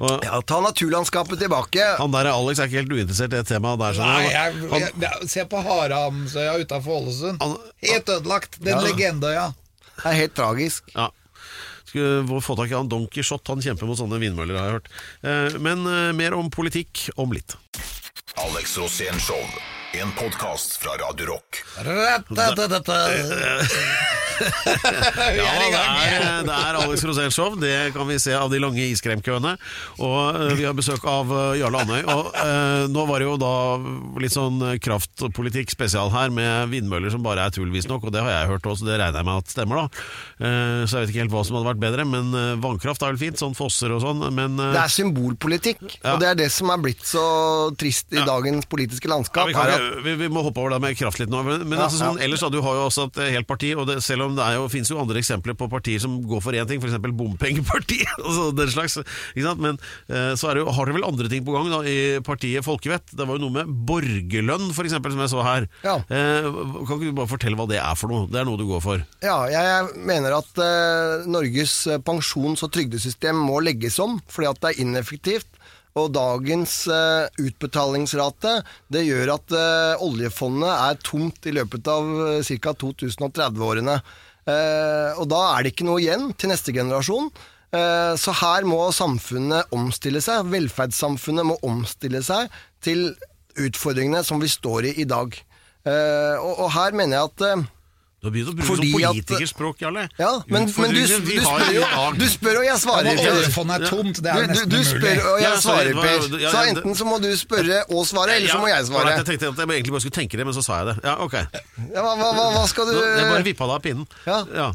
S4: og,
S7: Ja, Ta naturlandskapet tilbake.
S4: han der Alex er ikke helt uinteressert i det temaet der.
S5: Nei, jeg,
S4: han,
S5: jeg, jeg, Se på Haramsøya utafor Ålesund. Helt ødelagt. Den
S7: Ja.
S5: legendeøya.
S7: Det er helt tragisk.
S4: ja. Få tak i han Don Quijote, han kjemper mot sånne vindmøller, har jeg hørt. Eh, Men øh, mer om politikk om litt.
S6: Alex Rosén Show. En podkast fra Radio Rock.
S5: Vi er i gang.
S4: det, er, det er Alex Rosén Show, det kan vi se av de lange iskremkøene. Og uh, vi har besøk av uh, Jarle Andøy. Og uh, nå var det jo da litt sånn kraftpolitikk spesial her, med vindmøller som bare er tull, visstnok. Og det har jeg hørt også, det regner jeg med at stemmer, da. Så jeg vet ikke helt hva som hadde vært bedre, men vannkraft er vel fint, sånn fosser og sånn. Men
S7: Det er symbolpolitikk,
S4: Ja.
S7: og det er det som er blitt så trist i
S4: Ja.
S7: dagens politiske
S4: ja,
S7: landskap.
S4: vi, kan,
S7: at
S4: vi, vi må hoppe over det med kraft litt nå. Men, men
S7: Ja,
S4: altså, sånn,
S7: ja.
S4: ellers da, du har jo også et helt parti, og det, selv om det er jo, finnes jo andre eksempler på partier som går for én ting, f.eks. bompengeparti, altså den slags. Men eh, så er det jo, har dere vel andre ting på gang da, i partiet Folkevett. Det var jo noe med borgerlønn, f.eks., som jeg så her.
S7: Ja.
S4: Eh, kan ikke du bare fortelle hva det er for noe? Det er noe du går for.
S7: Ja, jeg mener at eh, Norges pensjons- og trygdesystem må legges om, fordi at det er ineffektivt. Og dagens uh, utbetalingsrate det gjør at uh, oljefondet er tomt i løpet av uh, ca. 2030-årene. Eh, og da er det ikke noe igjen til neste generasjon. Eh, så her må samfunnet omstille seg. Velferdssamfunnet må omstille seg til utfordringene som vi står i i dag. Og, og her mener jeg at
S4: Du har begynt å bruke
S7: Fordi
S4: sånn politikerspråk, Jarle.
S7: ja, men, men du, du, spør jo, du spør og jeg svarer. Ja,
S5: oljefondet er tomt, det er
S7: Du, du,
S5: nesten
S7: du
S5: umulig.
S7: spør og jeg svarer, Per. Så enten så må du spørre og svare, eller så må jeg svare.
S4: Jeg tenkte at jeg egentlig bare skulle tenke det, men så sa jeg det. Ja, ok.
S7: Ja, hva, hva, hva, skal du
S4: Jeg bare vippa deg av pinnen.
S7: Ja.
S4: Ja.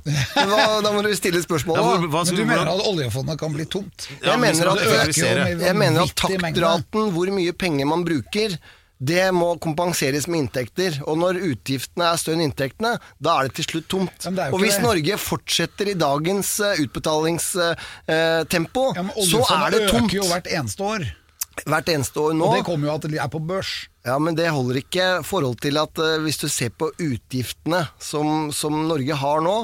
S7: hva, Da må du stille spørsmål. da.
S4: Ja,
S5: Men du mener at oljefondet kan bli tomt?
S7: Jeg mener at-
S4: du
S7: Jeg mener at taktraten, hvor mye penger man bruker, det må kompenseres med inntekter. Og når utgiftene er større enn inntektene, da er det til slutt tomt. Og hvis. Norge fortsetter i dagens eh, utbetalingstempo,
S5: Ja,
S7: så er det tomt.
S5: Oljefondet øker jo hvert eneste år.
S7: Hvert eneste år nå.
S5: Og det kommer jo at det er på børs.
S7: Ja, men det holder ikke i forhold til at eh, hvis du ser på utgiftene som, som Norge har nå,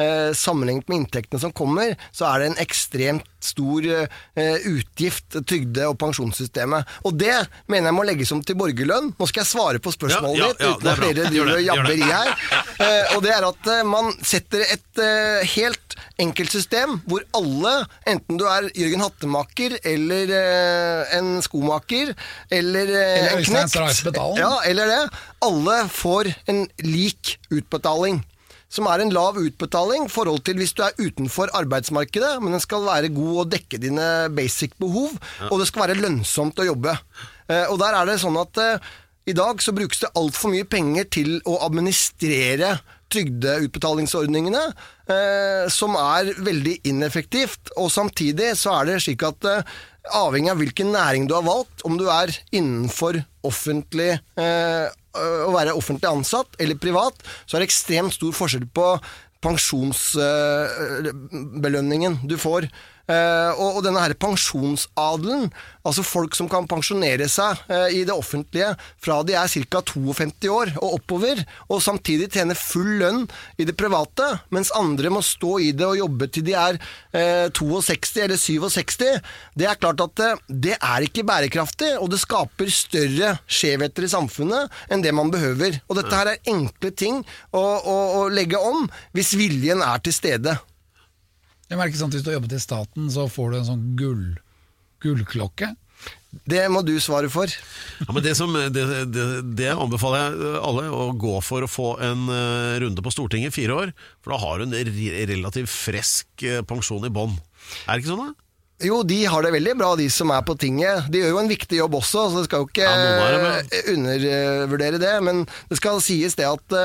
S7: eh, sammenlignet med inntektene som kommer, så er det en ekstremt stor eh, utgift, trygde- og pensjonssystemet. Og det mener jeg må legges om til borgerlønn. Nå skal jeg svare på spørsmålet
S4: Ja, ja,
S7: ditt,
S4: ja,
S7: uten at
S4: flere
S7: dere driver og jabber i her. Eh, og det er at eh, man setter et eh, helt enkelt system hvor alle, enten du er Jørgen Hattemaker eller eh, en skomaker eller, eh,
S5: Eller
S7: en knekt, ja, eller det, alle får en lik utbetaling. Som er en lav utbetaling i forhold til hvis du er utenfor arbeidsmarkedet, men den skal være god og dekke dine basic behov, og det skal være lønnsomt å jobbe. Eh, og der er det sånn at eh, i dag så brukes det altfor mye penger til å administrere trygdeutbetalingsordningene, eh, som er veldig ineffektivt. Og samtidig så er det slik at eh, avhengig av hvilken næring du har valgt, om du er innenfor offentlig eh, å være offentlig ansatt eller privat, så er det ekstremt stor forskjell på pensjonsbelønningen du får. Eh, og, denne her pensjonsadelen, altså folk som kan pensjonere seg eh, i det offentlige fra de er ca. 52 år og oppover, og samtidig tjene full lønn i det private, mens andre må stå i det og jobbe til de er eh, 62 eller 67, det er klart at eh, det er ikke bærekraftig, og det skaper større skjevheter i samfunnet enn det man behøver. Og dette her er enkle ting å, å, å legge om hvis viljen er til stede.
S5: Jeg merker sånn at Hvis du har jobbet i staten, så får du en sånn gull, gullklokke.
S7: Det må du svare for.
S4: Ja, men det, som, det, det, det anbefaler jeg alle å gå for å få en eh, runde på Stortinget fire år. For da har du en relativt frisk eh, pensjon i bånn. Er det ikke sånn, da?
S7: Jo, de har det veldig bra, de som er på tinget. De gjør jo en viktig jobb også, så det skal jo ikke
S4: Ja, det,
S7: eh, undervurdere det. Men det skal sies det at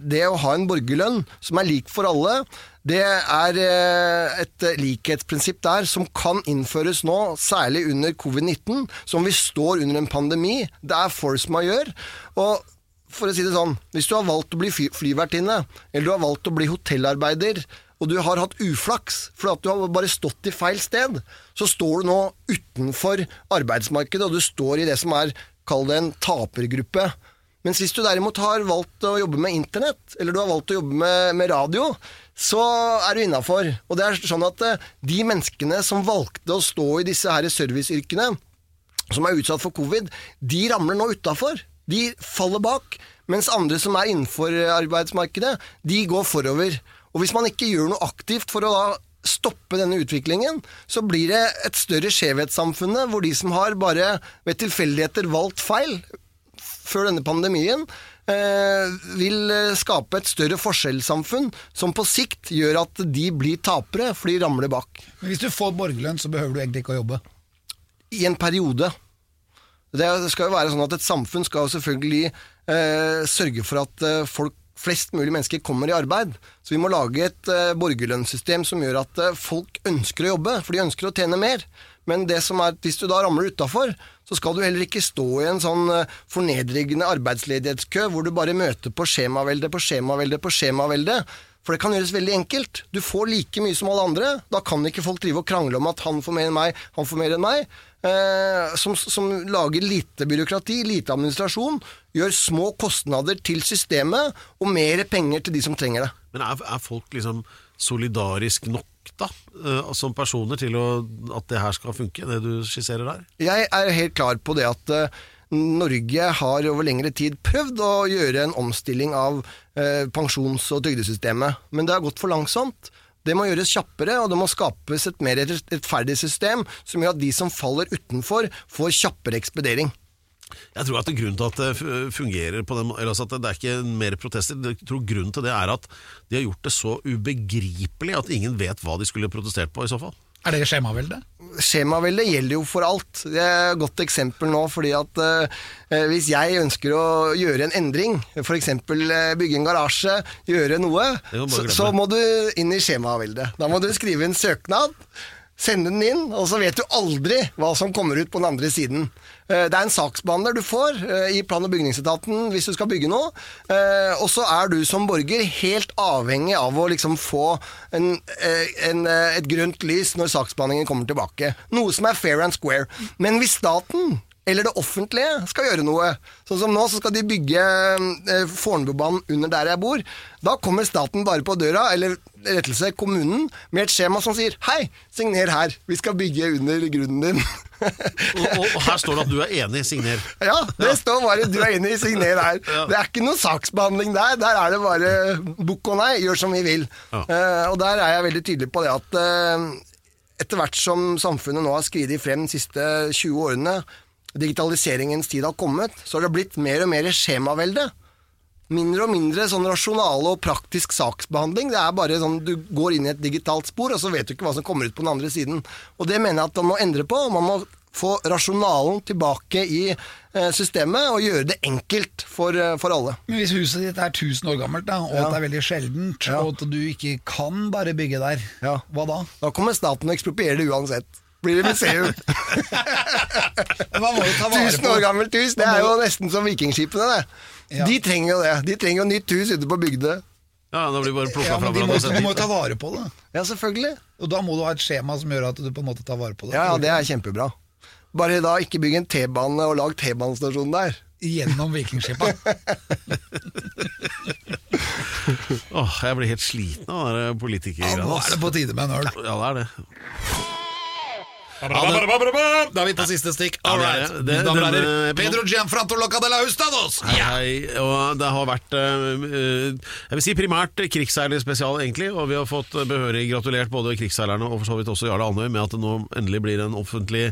S7: det å ha en borgerlønn som er lik for alle, det er eh, et likhetsprinsipp der som kan innføres nå, særlig under covid-19, som vi står under en pandemi. Det er force majeure. Og for å si det sånn, hvis du har valgt å bli fly- flyvertinne, eller du har valgt å bli hotellarbeider, og du har hatt uflaks fordi du har bare stått i feil sted, så står du nå utenfor arbeidsmarkedet, og du står i det som er, kall det en tapergruppe. Mens hvis du derimot har valgt å jobbe med internett, eller du har valgt å jobbe med, med radio, så er du innafor. Og det er sånn at eh, de menneskene som valgte å stå i disse her serviceyrkene, som er utsatt for covid, de ramler nå utafor. De faller bak. Mens andre som er innenfor arbeidsmarkedet, de går forover. Og hvis man ikke gjør noe aktivt for å da stoppe denne utviklingen, så blir det et større skjevhetssamfunnet, hvor de som har bare ved tilfeldigheter valgt feil før denne pandemien, eh, vil eh, skape et større forskjellssamfunn som på sikt gjør at de blir tapere, for de ramler bak
S5: Men hvis du får borgerlønn, så behøver du egentlig ikke å jobbe.
S7: i en periode. Det skal jo være sånn at Et samfunn skal jo selvfølgelig eh, sørge for at eh, folk, flest mulig mennesker kommer i arbeid. Så vi må lage et eh, borgerlønnssystem som gjør at eh, folk ønsker å jobbe, for de ønsker å tjene mer. Men det som er, hvis du da ramler utafor, så skal du heller ikke stå i en sånn eh, fornedrigende arbeidsledighetskø hvor du bare møter på skjemavelde på skjemavelde på skjemavelde. For det kan gjøres veldig enkelt. Du får like mye som alle andre. Da kan ikke folk drive og krangle om at han får mer enn meg, han får mer enn meg. Eh, som, som lager lite byråkrati, lite administrasjon, gjør små kostnader til systemet og mer penger til de som trenger det.
S4: Men er, er folk liksom solidarisk nok, da, uh, som personer til å, at det her skal funke, det du skisserer der?
S7: Jeg er helt klar på det at uh, Norge har over lengre tid prøvd å gjøre en omstilling av uh, pensjons- og trygdesystemet, men det har gått for langsomt. Det må gjøres kjappere, og det må skapes et mer rettferdig system som gjør at de som faller utenfor, får kjappere ekspedering.
S4: Jeg tror at det grunnen til at det fungerer på den eller altså at det er ikke mer protester, jeg tror grunnen til det er at de har gjort det så ubegripelig at ingen vet hva de skulle protestert på i så fall.
S5: Er det skjemavelde?
S7: Skjemavelde gjelder jo for alt. Det er et godt eksempel nå, fordi at eh, hvis jeg ønsker å gjøre en endring, f.eks. Eh, bygge en garasje, gjøre noe, så, så må du inn i skjemaveldet. Da må du skrive en søknad, sende den inn, og så vet du aldri hva som kommer ut på den andre siden. Eh, Det er en saksbehandler du får eh, i plan- og bygningsetaten hvis du skal bygge noe, eh, og så er du som borger helt avhengig av å liksom få en, en, et grønt lys når saksbehandlingen kommer tilbake. Noe som er fair and square. Men hvis staten eller det offentlige skal gjøre noe. Sånn som nå så skal de bygge eh, Fornebubanen under der jeg bor. Da kommer staten bare på døra, eller rettelse, kommunen, med et skjema som sier Hei, signer her, vi skal bygge under grunnen din.
S4: Og, og, og her står det at du er enig, signer.
S7: ja, det står bare du er enig, signer her. Det er ikke noe saksbehandling der. Der er det bare bukk og nei, gjør som vi vil.
S4: Ja.
S7: Uh, og der er jeg veldig tydelig på det at uh, etter hvert som samfunnet nå har skridet frem de siste 20 årene, digitaliseringens tid har kommet, så har det blitt mer og mer skjemavelde. Mindre og mindre sånn rasjonale og praktisk saksbehandling. Det er bare sånn Du går inn i et digitalt spor, og så vet du ikke hva som kommer ut på den andre siden. Og det mener jeg at man må endre på. Man må få rasjonalen tilbake i eh, systemet, og gjøre det enkelt for, eh, for alle.
S5: Men hvis huset ditt er 1000 år gammelt, da, og
S7: Ja.
S5: det er veldig sjeldent,
S7: Ja.
S5: og at du ikke kan bare bygge der,
S7: Ja.
S5: hva da?
S7: Da kommer staten og eksproprierer det uansett. Blir det museum. 1000 år gammelt hus, det er jo nesten som vikingskipene, det.
S5: Ja.
S7: De trenger jo det. De trenger jo nytt hus ute på bygdene.
S4: Ja, Da blir det bare plukka
S5: ja,
S4: fra
S5: men de må, de må ta vare på det.
S7: Ja, selvfølgelig.
S5: Og da må du ha et skjema som gjør at du på en måte tar vare på det.
S7: Ja, ja, det er kjempebra. Bare da ikke bygg en T-bane og lag T-banestasjon der.
S5: Gjennom vikingskipa.
S4: Åh, jeg blir helt sliten av den
S5: Ja, nå er det på tide med en øl.
S4: Ja, det er det.
S5: Da er vi på siste stikk. All right.
S4: det.
S5: det,
S4: Denne
S5: Pedro Gianfranto Loca de la Hustados!
S4: Hei. Og det har vært eh, eh, Jeg vil si primært krigsseilerspesial, egentlig. Og vi har fått behørig gratulert både krigsseilerne og for så vidt også Jarle Andøy med at det nå endelig blir en offentlig,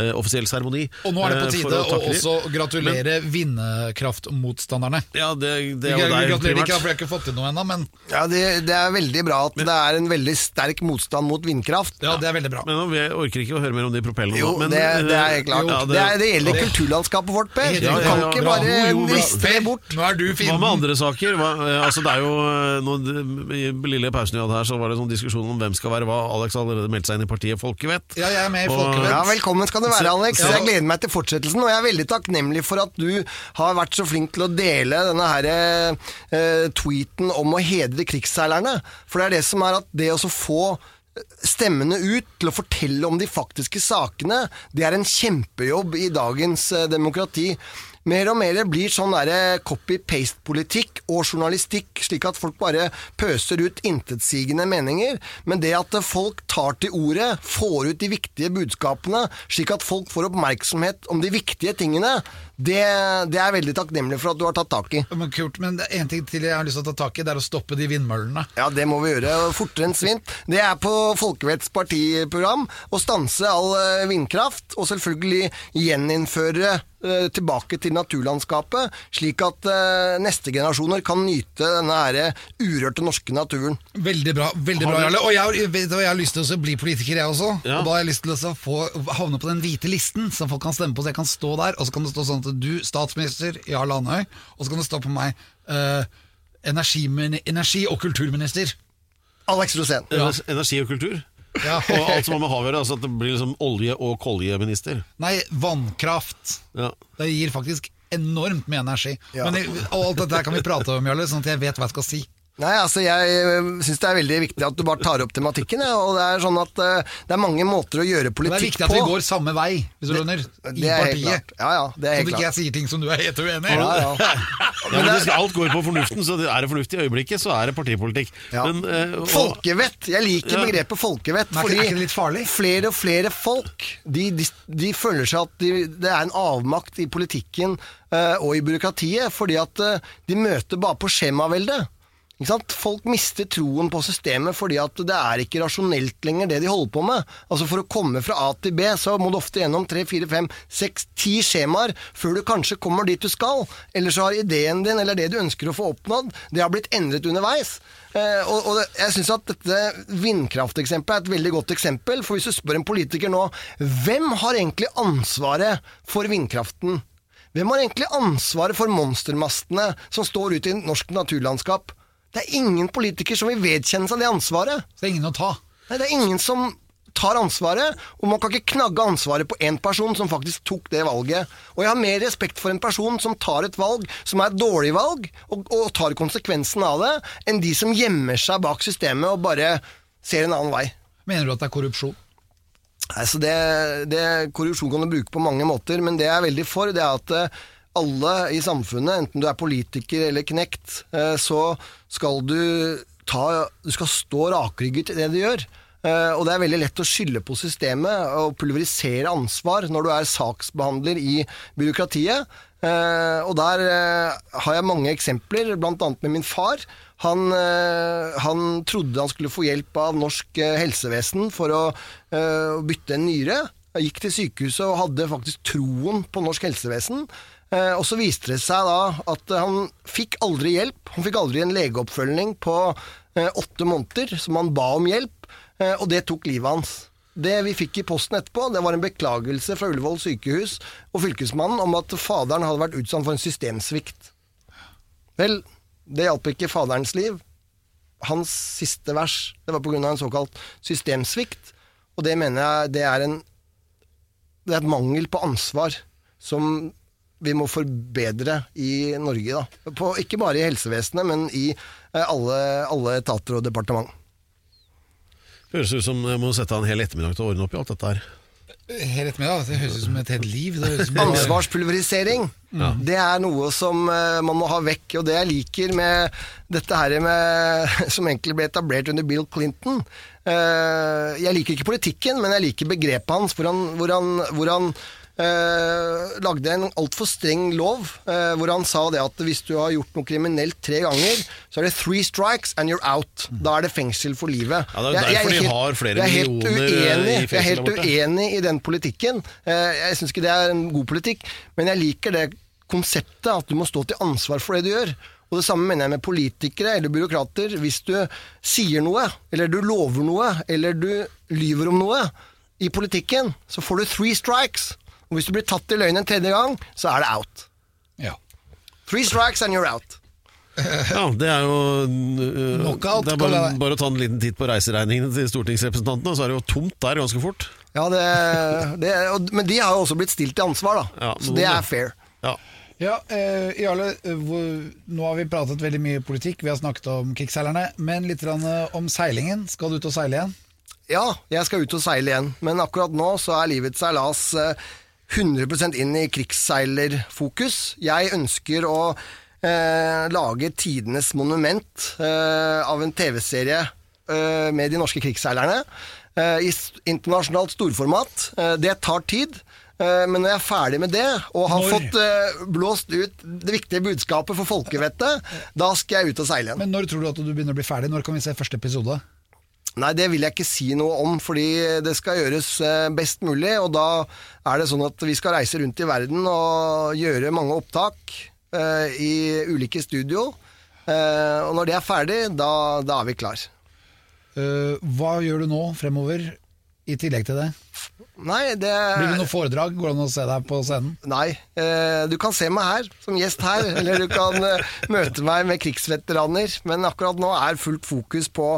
S4: eh, offisiell seremoni.
S5: Og nå er det på tide å også gratulere vinnerkraftmotstanderne.
S4: Ja, det, det er jo deg
S5: gratulerer ikke, for jeg har ikke fått til noe ennå, men
S7: Ja, det, det er veldig bra at det er en veldig sterk motstand mot vindkraft.
S5: ja, det er veldig bra.
S4: Men nå, jeg orker ikke å høre mer om de propellene
S7: Jo.
S4: Men,
S7: det, det er klart.
S4: ja,
S7: det, er, det gjelder kulturlandskapet vårt, Per. Du
S5: ja,
S7: kan
S4: Ja, ja,
S7: ikke
S4: bra.
S7: bare
S5: Jo, jo,
S7: riste det bort.
S5: Nå er du
S4: Hva med andre saker? Hva, eh, altså det er jo eh, nå, I lille pausen vi hadde her, så var det sånn diskusjon om hvem skal være hva. Alex har allerede meldt seg inn i partiet Folkevett.
S5: Ja, jeg er med i Folkevett.
S7: Ja, Velkommen skal du være, Alex. Jeg gleder meg til fortsettelsen. Og jeg er veldig takknemlig for at du har vært så flink til å dele denne her, eh, tweeten om å hedre krigsseilerne. For det er det som er at det å så få stemmene ut til å fortelle om de faktiske sakene, det er en kjempejobb i dagens eh, demokrati. Mer og mer blir sånn copy-paste-politikk og journalistikk, slik at folk bare pøser ut intetsigende meninger. Men det at folk tar til orde, får ut de viktige budskapene, slik at folk får oppmerksomhet om de viktige tingene, det, det er jeg veldig takknemlig for at du har tatt tak i.
S5: Men Kurt, men en ting til jeg har lyst til å ta tak i, det er å stoppe de vindmøllene.
S7: Ja, det må vi gjøre fortere enn svint. Det er på Folkevetts partiprogram å stanse all eh, vindkraft, og selvfølgelig gjeninnføre tilbake til naturlandskapet, slik at eh, neste generasjoner kan nyte denne her urørte norske naturen.
S5: Veldig bra, veldig bra, Jarle. Og jeg, hva, jeg har lyst til å bli politiker, jeg også.
S4: Ja.
S5: Og da har jeg lyst til å få, havne på den hvite listen, som folk kan stemme på. Så jeg kan stå der, og så kan det stå sånn at du, statsminister Jarl Andøy, og så kan det stå på meg uh, energi, energi- og kulturminister.
S7: Alex Rosén.
S4: Ja. Energi og kultur.
S5: Ja.
S4: Og alt som har med hav å gjøre. Altså at det blir liksom olje- og koljeminister.
S5: Nei, vannkraft.
S4: Ja.
S5: Det gir faktisk enormt med energi.
S7: Ja.
S5: Men og alt dette kan vi prate om, Jarle, sånn at jeg vet hva jeg skal si.
S7: Nei, altså jeg syns det er veldig viktig at du bare tar opp tematikken. Ja, og det er sånn at eh, det er mange måter å gjøre
S5: politikk på. det er viktig at vi går samme vei, hvis du skjønner. I
S7: det er helt
S5: partiet.
S7: klart. Ja, ja, det er helt
S5: Så ikke jeg sier ting som du er helt uenig i.
S7: Ja, ja.
S4: Ja, men det alt går på fornuften, så er det fornuftig i øyeblikket, så er det partipolitikk.
S7: Ja.
S4: Men, uh, og-
S7: Folkevett. Jeg liker
S4: Ja.
S7: begrepet folkevett.
S5: Men er ikke-
S7: fordi
S5: er ikke det litt farlig?
S7: flere og flere folk de, de, de føler seg at de, det er en avmakt i politikken uh, og i byråkratiet, fordi at uh, de møter bare på skjemavelde. Ikke sant? Folk mister troen på systemet fordi at det er ikke rasjonelt lenger det de holder på med. Altså For å komme fra A til B så må du ofte gjennom tre, fire, fem, seks, ti skjemaer før du kanskje kommer dit du skal. Eller så har ideen din eller det du ønsker å få oppnådd, det har blitt endret underveis. Eh, og, og jeg syns at dette vindkrafteksempelet er et veldig godt eksempel. For hvis du spør en politiker nå hvem har egentlig ansvaret for vindkraften? Hvem har egentlig ansvaret for monstermastene som står ute i norsk naturlandskap? Det er ingen politiker som vil vedkjenne seg det ansvaret.
S5: Så det er ingen å ta.
S7: Nei, det er ingen som tar ansvaret, og man kan ikke knagge ansvaret på én person som faktisk tok det valget. Og jeg har mer respekt for en person som tar et valg som er et dårlig valg, og, og tar konsekvensen av det, enn de som gjemmer seg bak systemet og bare ser en annen vei.
S5: Mener du at det er korrupsjon?
S7: Altså det, det, korrupsjon kan du bruke på mange måter, men det jeg er veldig for, det er at eh, alle i samfunnet, enten du er politiker eller knekt, eh, så skal du ta, du skal stå rakrygget i det du gjør. Eh, og det er veldig lett å skylde på systemet og pulverisere ansvar når du er saksbehandler i byråkratiet. Eh, og der har jeg mange eksempler, bl.a. med min far. Han, han trodde han skulle få hjelp av norsk helsevesen for å å bytte en nyre. Jeg gikk til sykehuset og hadde faktisk troen på norsk helsevesen. Eh, og så viste det seg da at han fikk aldri hjelp. Han fikk aldri en legeoppfølging på eh, åtte måneder, som han ba om hjelp, eh, og det tok livet hans. Det vi fikk i posten etterpå, det var en beklagelse fra Ullevål sykehus og fylkesmannen om at faderen hadde vært utsatt for en systemsvikt. Vel, det hjalp ikke faderens liv. Hans siste vers, det var pga. en såkalt systemsvikt, og det mener jeg det er en det er et mangel på ansvar som vi må forbedre i Norge. Da. På, ikke bare i helsevesenet, men i eh, alle, alle etater og departement.
S4: Høres ut som jeg må sette av en hel ettermiddag til å ordne opp i alt dette her.
S5: Hele ettermiddag, det høres ut som et helt liv. Det høres som
S7: Ansvarspulverisering, det er noe som eh, man må ha vekk. Og det jeg liker med dette her med, som egentlig ble etablert under Bill Clinton eh, Jeg liker ikke politikken, men jeg liker begrepet hans, hvor han, hvor han, hvor han eh, lagde en altfor streng lov, eh, hvor han sa det at hvis du har gjort noe kriminelt tre ganger, så er det three strikes and you're out. Da er det fengsel for livet.
S4: Ja, det er
S7: Jeg-
S4: derfor de har flere
S7: er
S4: millioner,
S7: uenig,
S4: i
S7: Jeg er helt
S4: borte.
S7: uenig i den politikken. Eh, Jeg syns ikke det er en god politikk, men jeg liker det konseptet at du må stå til ansvar for det du gjør. Og Det samme mener jeg med politikere eller byråkrater. Hvis du sier noe, eller du lover noe, eller du lyver om noe i politikken, så får du three strikes. Og Hvis du blir tatt i løgn en tredje gang, så er det out.
S5: Ja.
S7: Three strikes and you're out.
S4: Ja, det er jo uh,
S5: Knockout,
S4: Det er bare,
S5: det.
S4: bare å ta en liten titt på reiseregningene til stortingsrepresentantene, så er det jo tomt der ganske fort.
S7: Ja, det, det, og, Men de har jo også blitt stilt til ansvar, da.
S4: Ja,
S7: så det er fair.
S4: Ja.
S5: Ja, eh, Jarle, eh, nå har vi pratet veldig mye politikk, vi har snakket om krigsseilerne, men litt eh, om seilingen. Skal du ut og seile igjen?
S7: Ja, jeg skal ut og seile igjen, men akkurat nå så er livets seilas eh, 100% inn i krigsseilerfokus. Jeg ønsker å eh, lage tidenes monument eh, av en TV-serie eh, med de norske krigsseilerne eh, i internasjonalt storformat. Eh, det tar tid. eh, Men når jeg er ferdig med det, og har
S5: Når?
S7: fått blåst ut det viktige budskapet for folkevettet, da skal jeg ut og seile igjen.
S5: Men når tror du at du begynner å bli ferdig? Når kan vi se første episode?
S7: Nei, det vil jeg ikke si noe om, fordi det skal gjøres eh, best mulig. Og da er det sånn at vi skal reise rundt i verden og gjøre mange opptak uh, i ulike studio. Uh, og når det er ferdig, da, da er vi klar.
S5: Uh, hva gjør du nå fremover, i tillegg til det?
S7: Nei, det
S5: Blir det noe foredrag? Går det an å se deg på scenen?
S7: Nei. Eh, du kan se meg her, som gjest her, eller du kan eh, møte meg med krigsveteraner. Men akkurat nå er fullt fokus på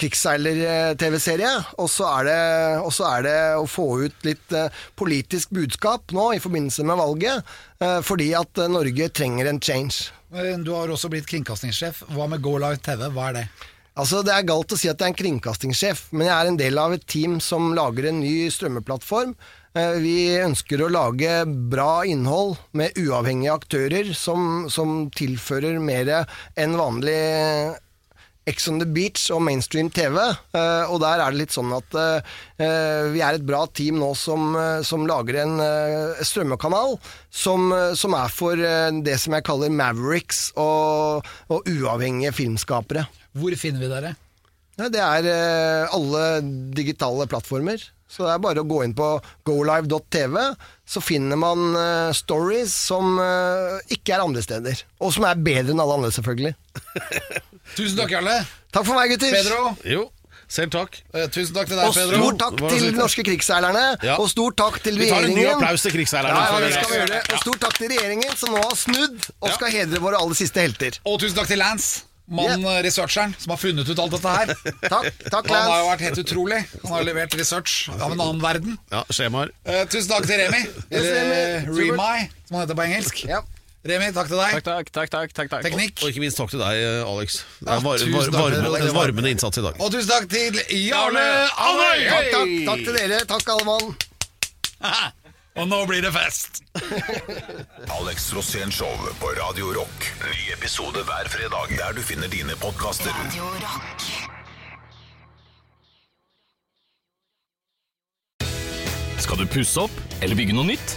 S7: krigsseiler-TV-serie. Og så er, det- er det å få ut litt eh, politisk budskap nå i forbindelse med valget. Eh, fordi at eh, Norge trenger en change.
S5: Eh, Du har også blitt kringkastingssjef. Hva med Go Live TV? Hva er det?
S7: Altså, Det er galt å si at jeg er en kringkastingssjef, men jeg er en del av et team som lager en ny strømmeplattform. Eh, Vi ønsker å lage bra innhold med uavhengige aktører som, som tilfører mer enn vanlig Ex on the Beach og mainstream TV. eh, Og der er det litt sånn at eh, vi er et bra team nå som, eh, som lager en strømmekanal som, som er for det som jeg kaller Mavericks og, og uavhengige filmskapere.
S5: Hvor finner vi dere?
S7: Det er alle digitale plattformer. Så det er bare å gå inn på golive.tv, så finner man uh, stories som uh, ikke er andre steder. Og som er bedre enn alle andre, selvfølgelig.
S5: Tusen takk, Jarle.
S7: Takk for meg, gutter!
S5: Pedro.
S4: Jo, selv takk.
S5: Eh, tusen takk til deg,
S7: Og
S5: Pedro.
S7: stor takk
S4: Hva var det
S7: til norske krigsseilerne,
S4: Ja.
S7: og stor takk til
S4: Vi tar en ny
S7: regjeringen.
S4: applaus til krigsseilerne.
S7: Ja, ja,
S4: for
S7: skal vi gjøre.
S4: det.
S7: Og stor takk til regjeringen, som nå har snudd og skal hedre våre aller siste helter.
S5: Og tusen takk til Lance, mannen, eh, researcheren, som har funnet ut alt dette her.
S7: Takk, takk
S5: Han har jo
S7: Lance.
S5: vært helt utrolig. Han har levert research av en annen verden.
S4: Ja, skjemaer.
S5: Eh, tusen takk til Remi. Eller
S7: Remi.
S5: Remi, som han heter på engelsk.
S7: Ja.
S5: Remi, takk til deg.
S8: Takk, takk, takk, takk, takk.
S5: Teknikk.
S4: Og ikke minst takk til deg, Alex. Det er var,
S5: tusen
S4: var,
S5: Pedro. var-
S4: varmende innsats i dag.
S5: Og tusen takk til Jarle Andøy!
S7: Takk, takk, takk til dere. Takk, alle mann.
S5: Og nå blir det fest!
S6: Alex Rosén Show på Radio Rock. Ny episode hver fredag der du finner dine podkaster.
S8: Radio Rock.
S9: Skal du pusse opp eller bygge noe nytt?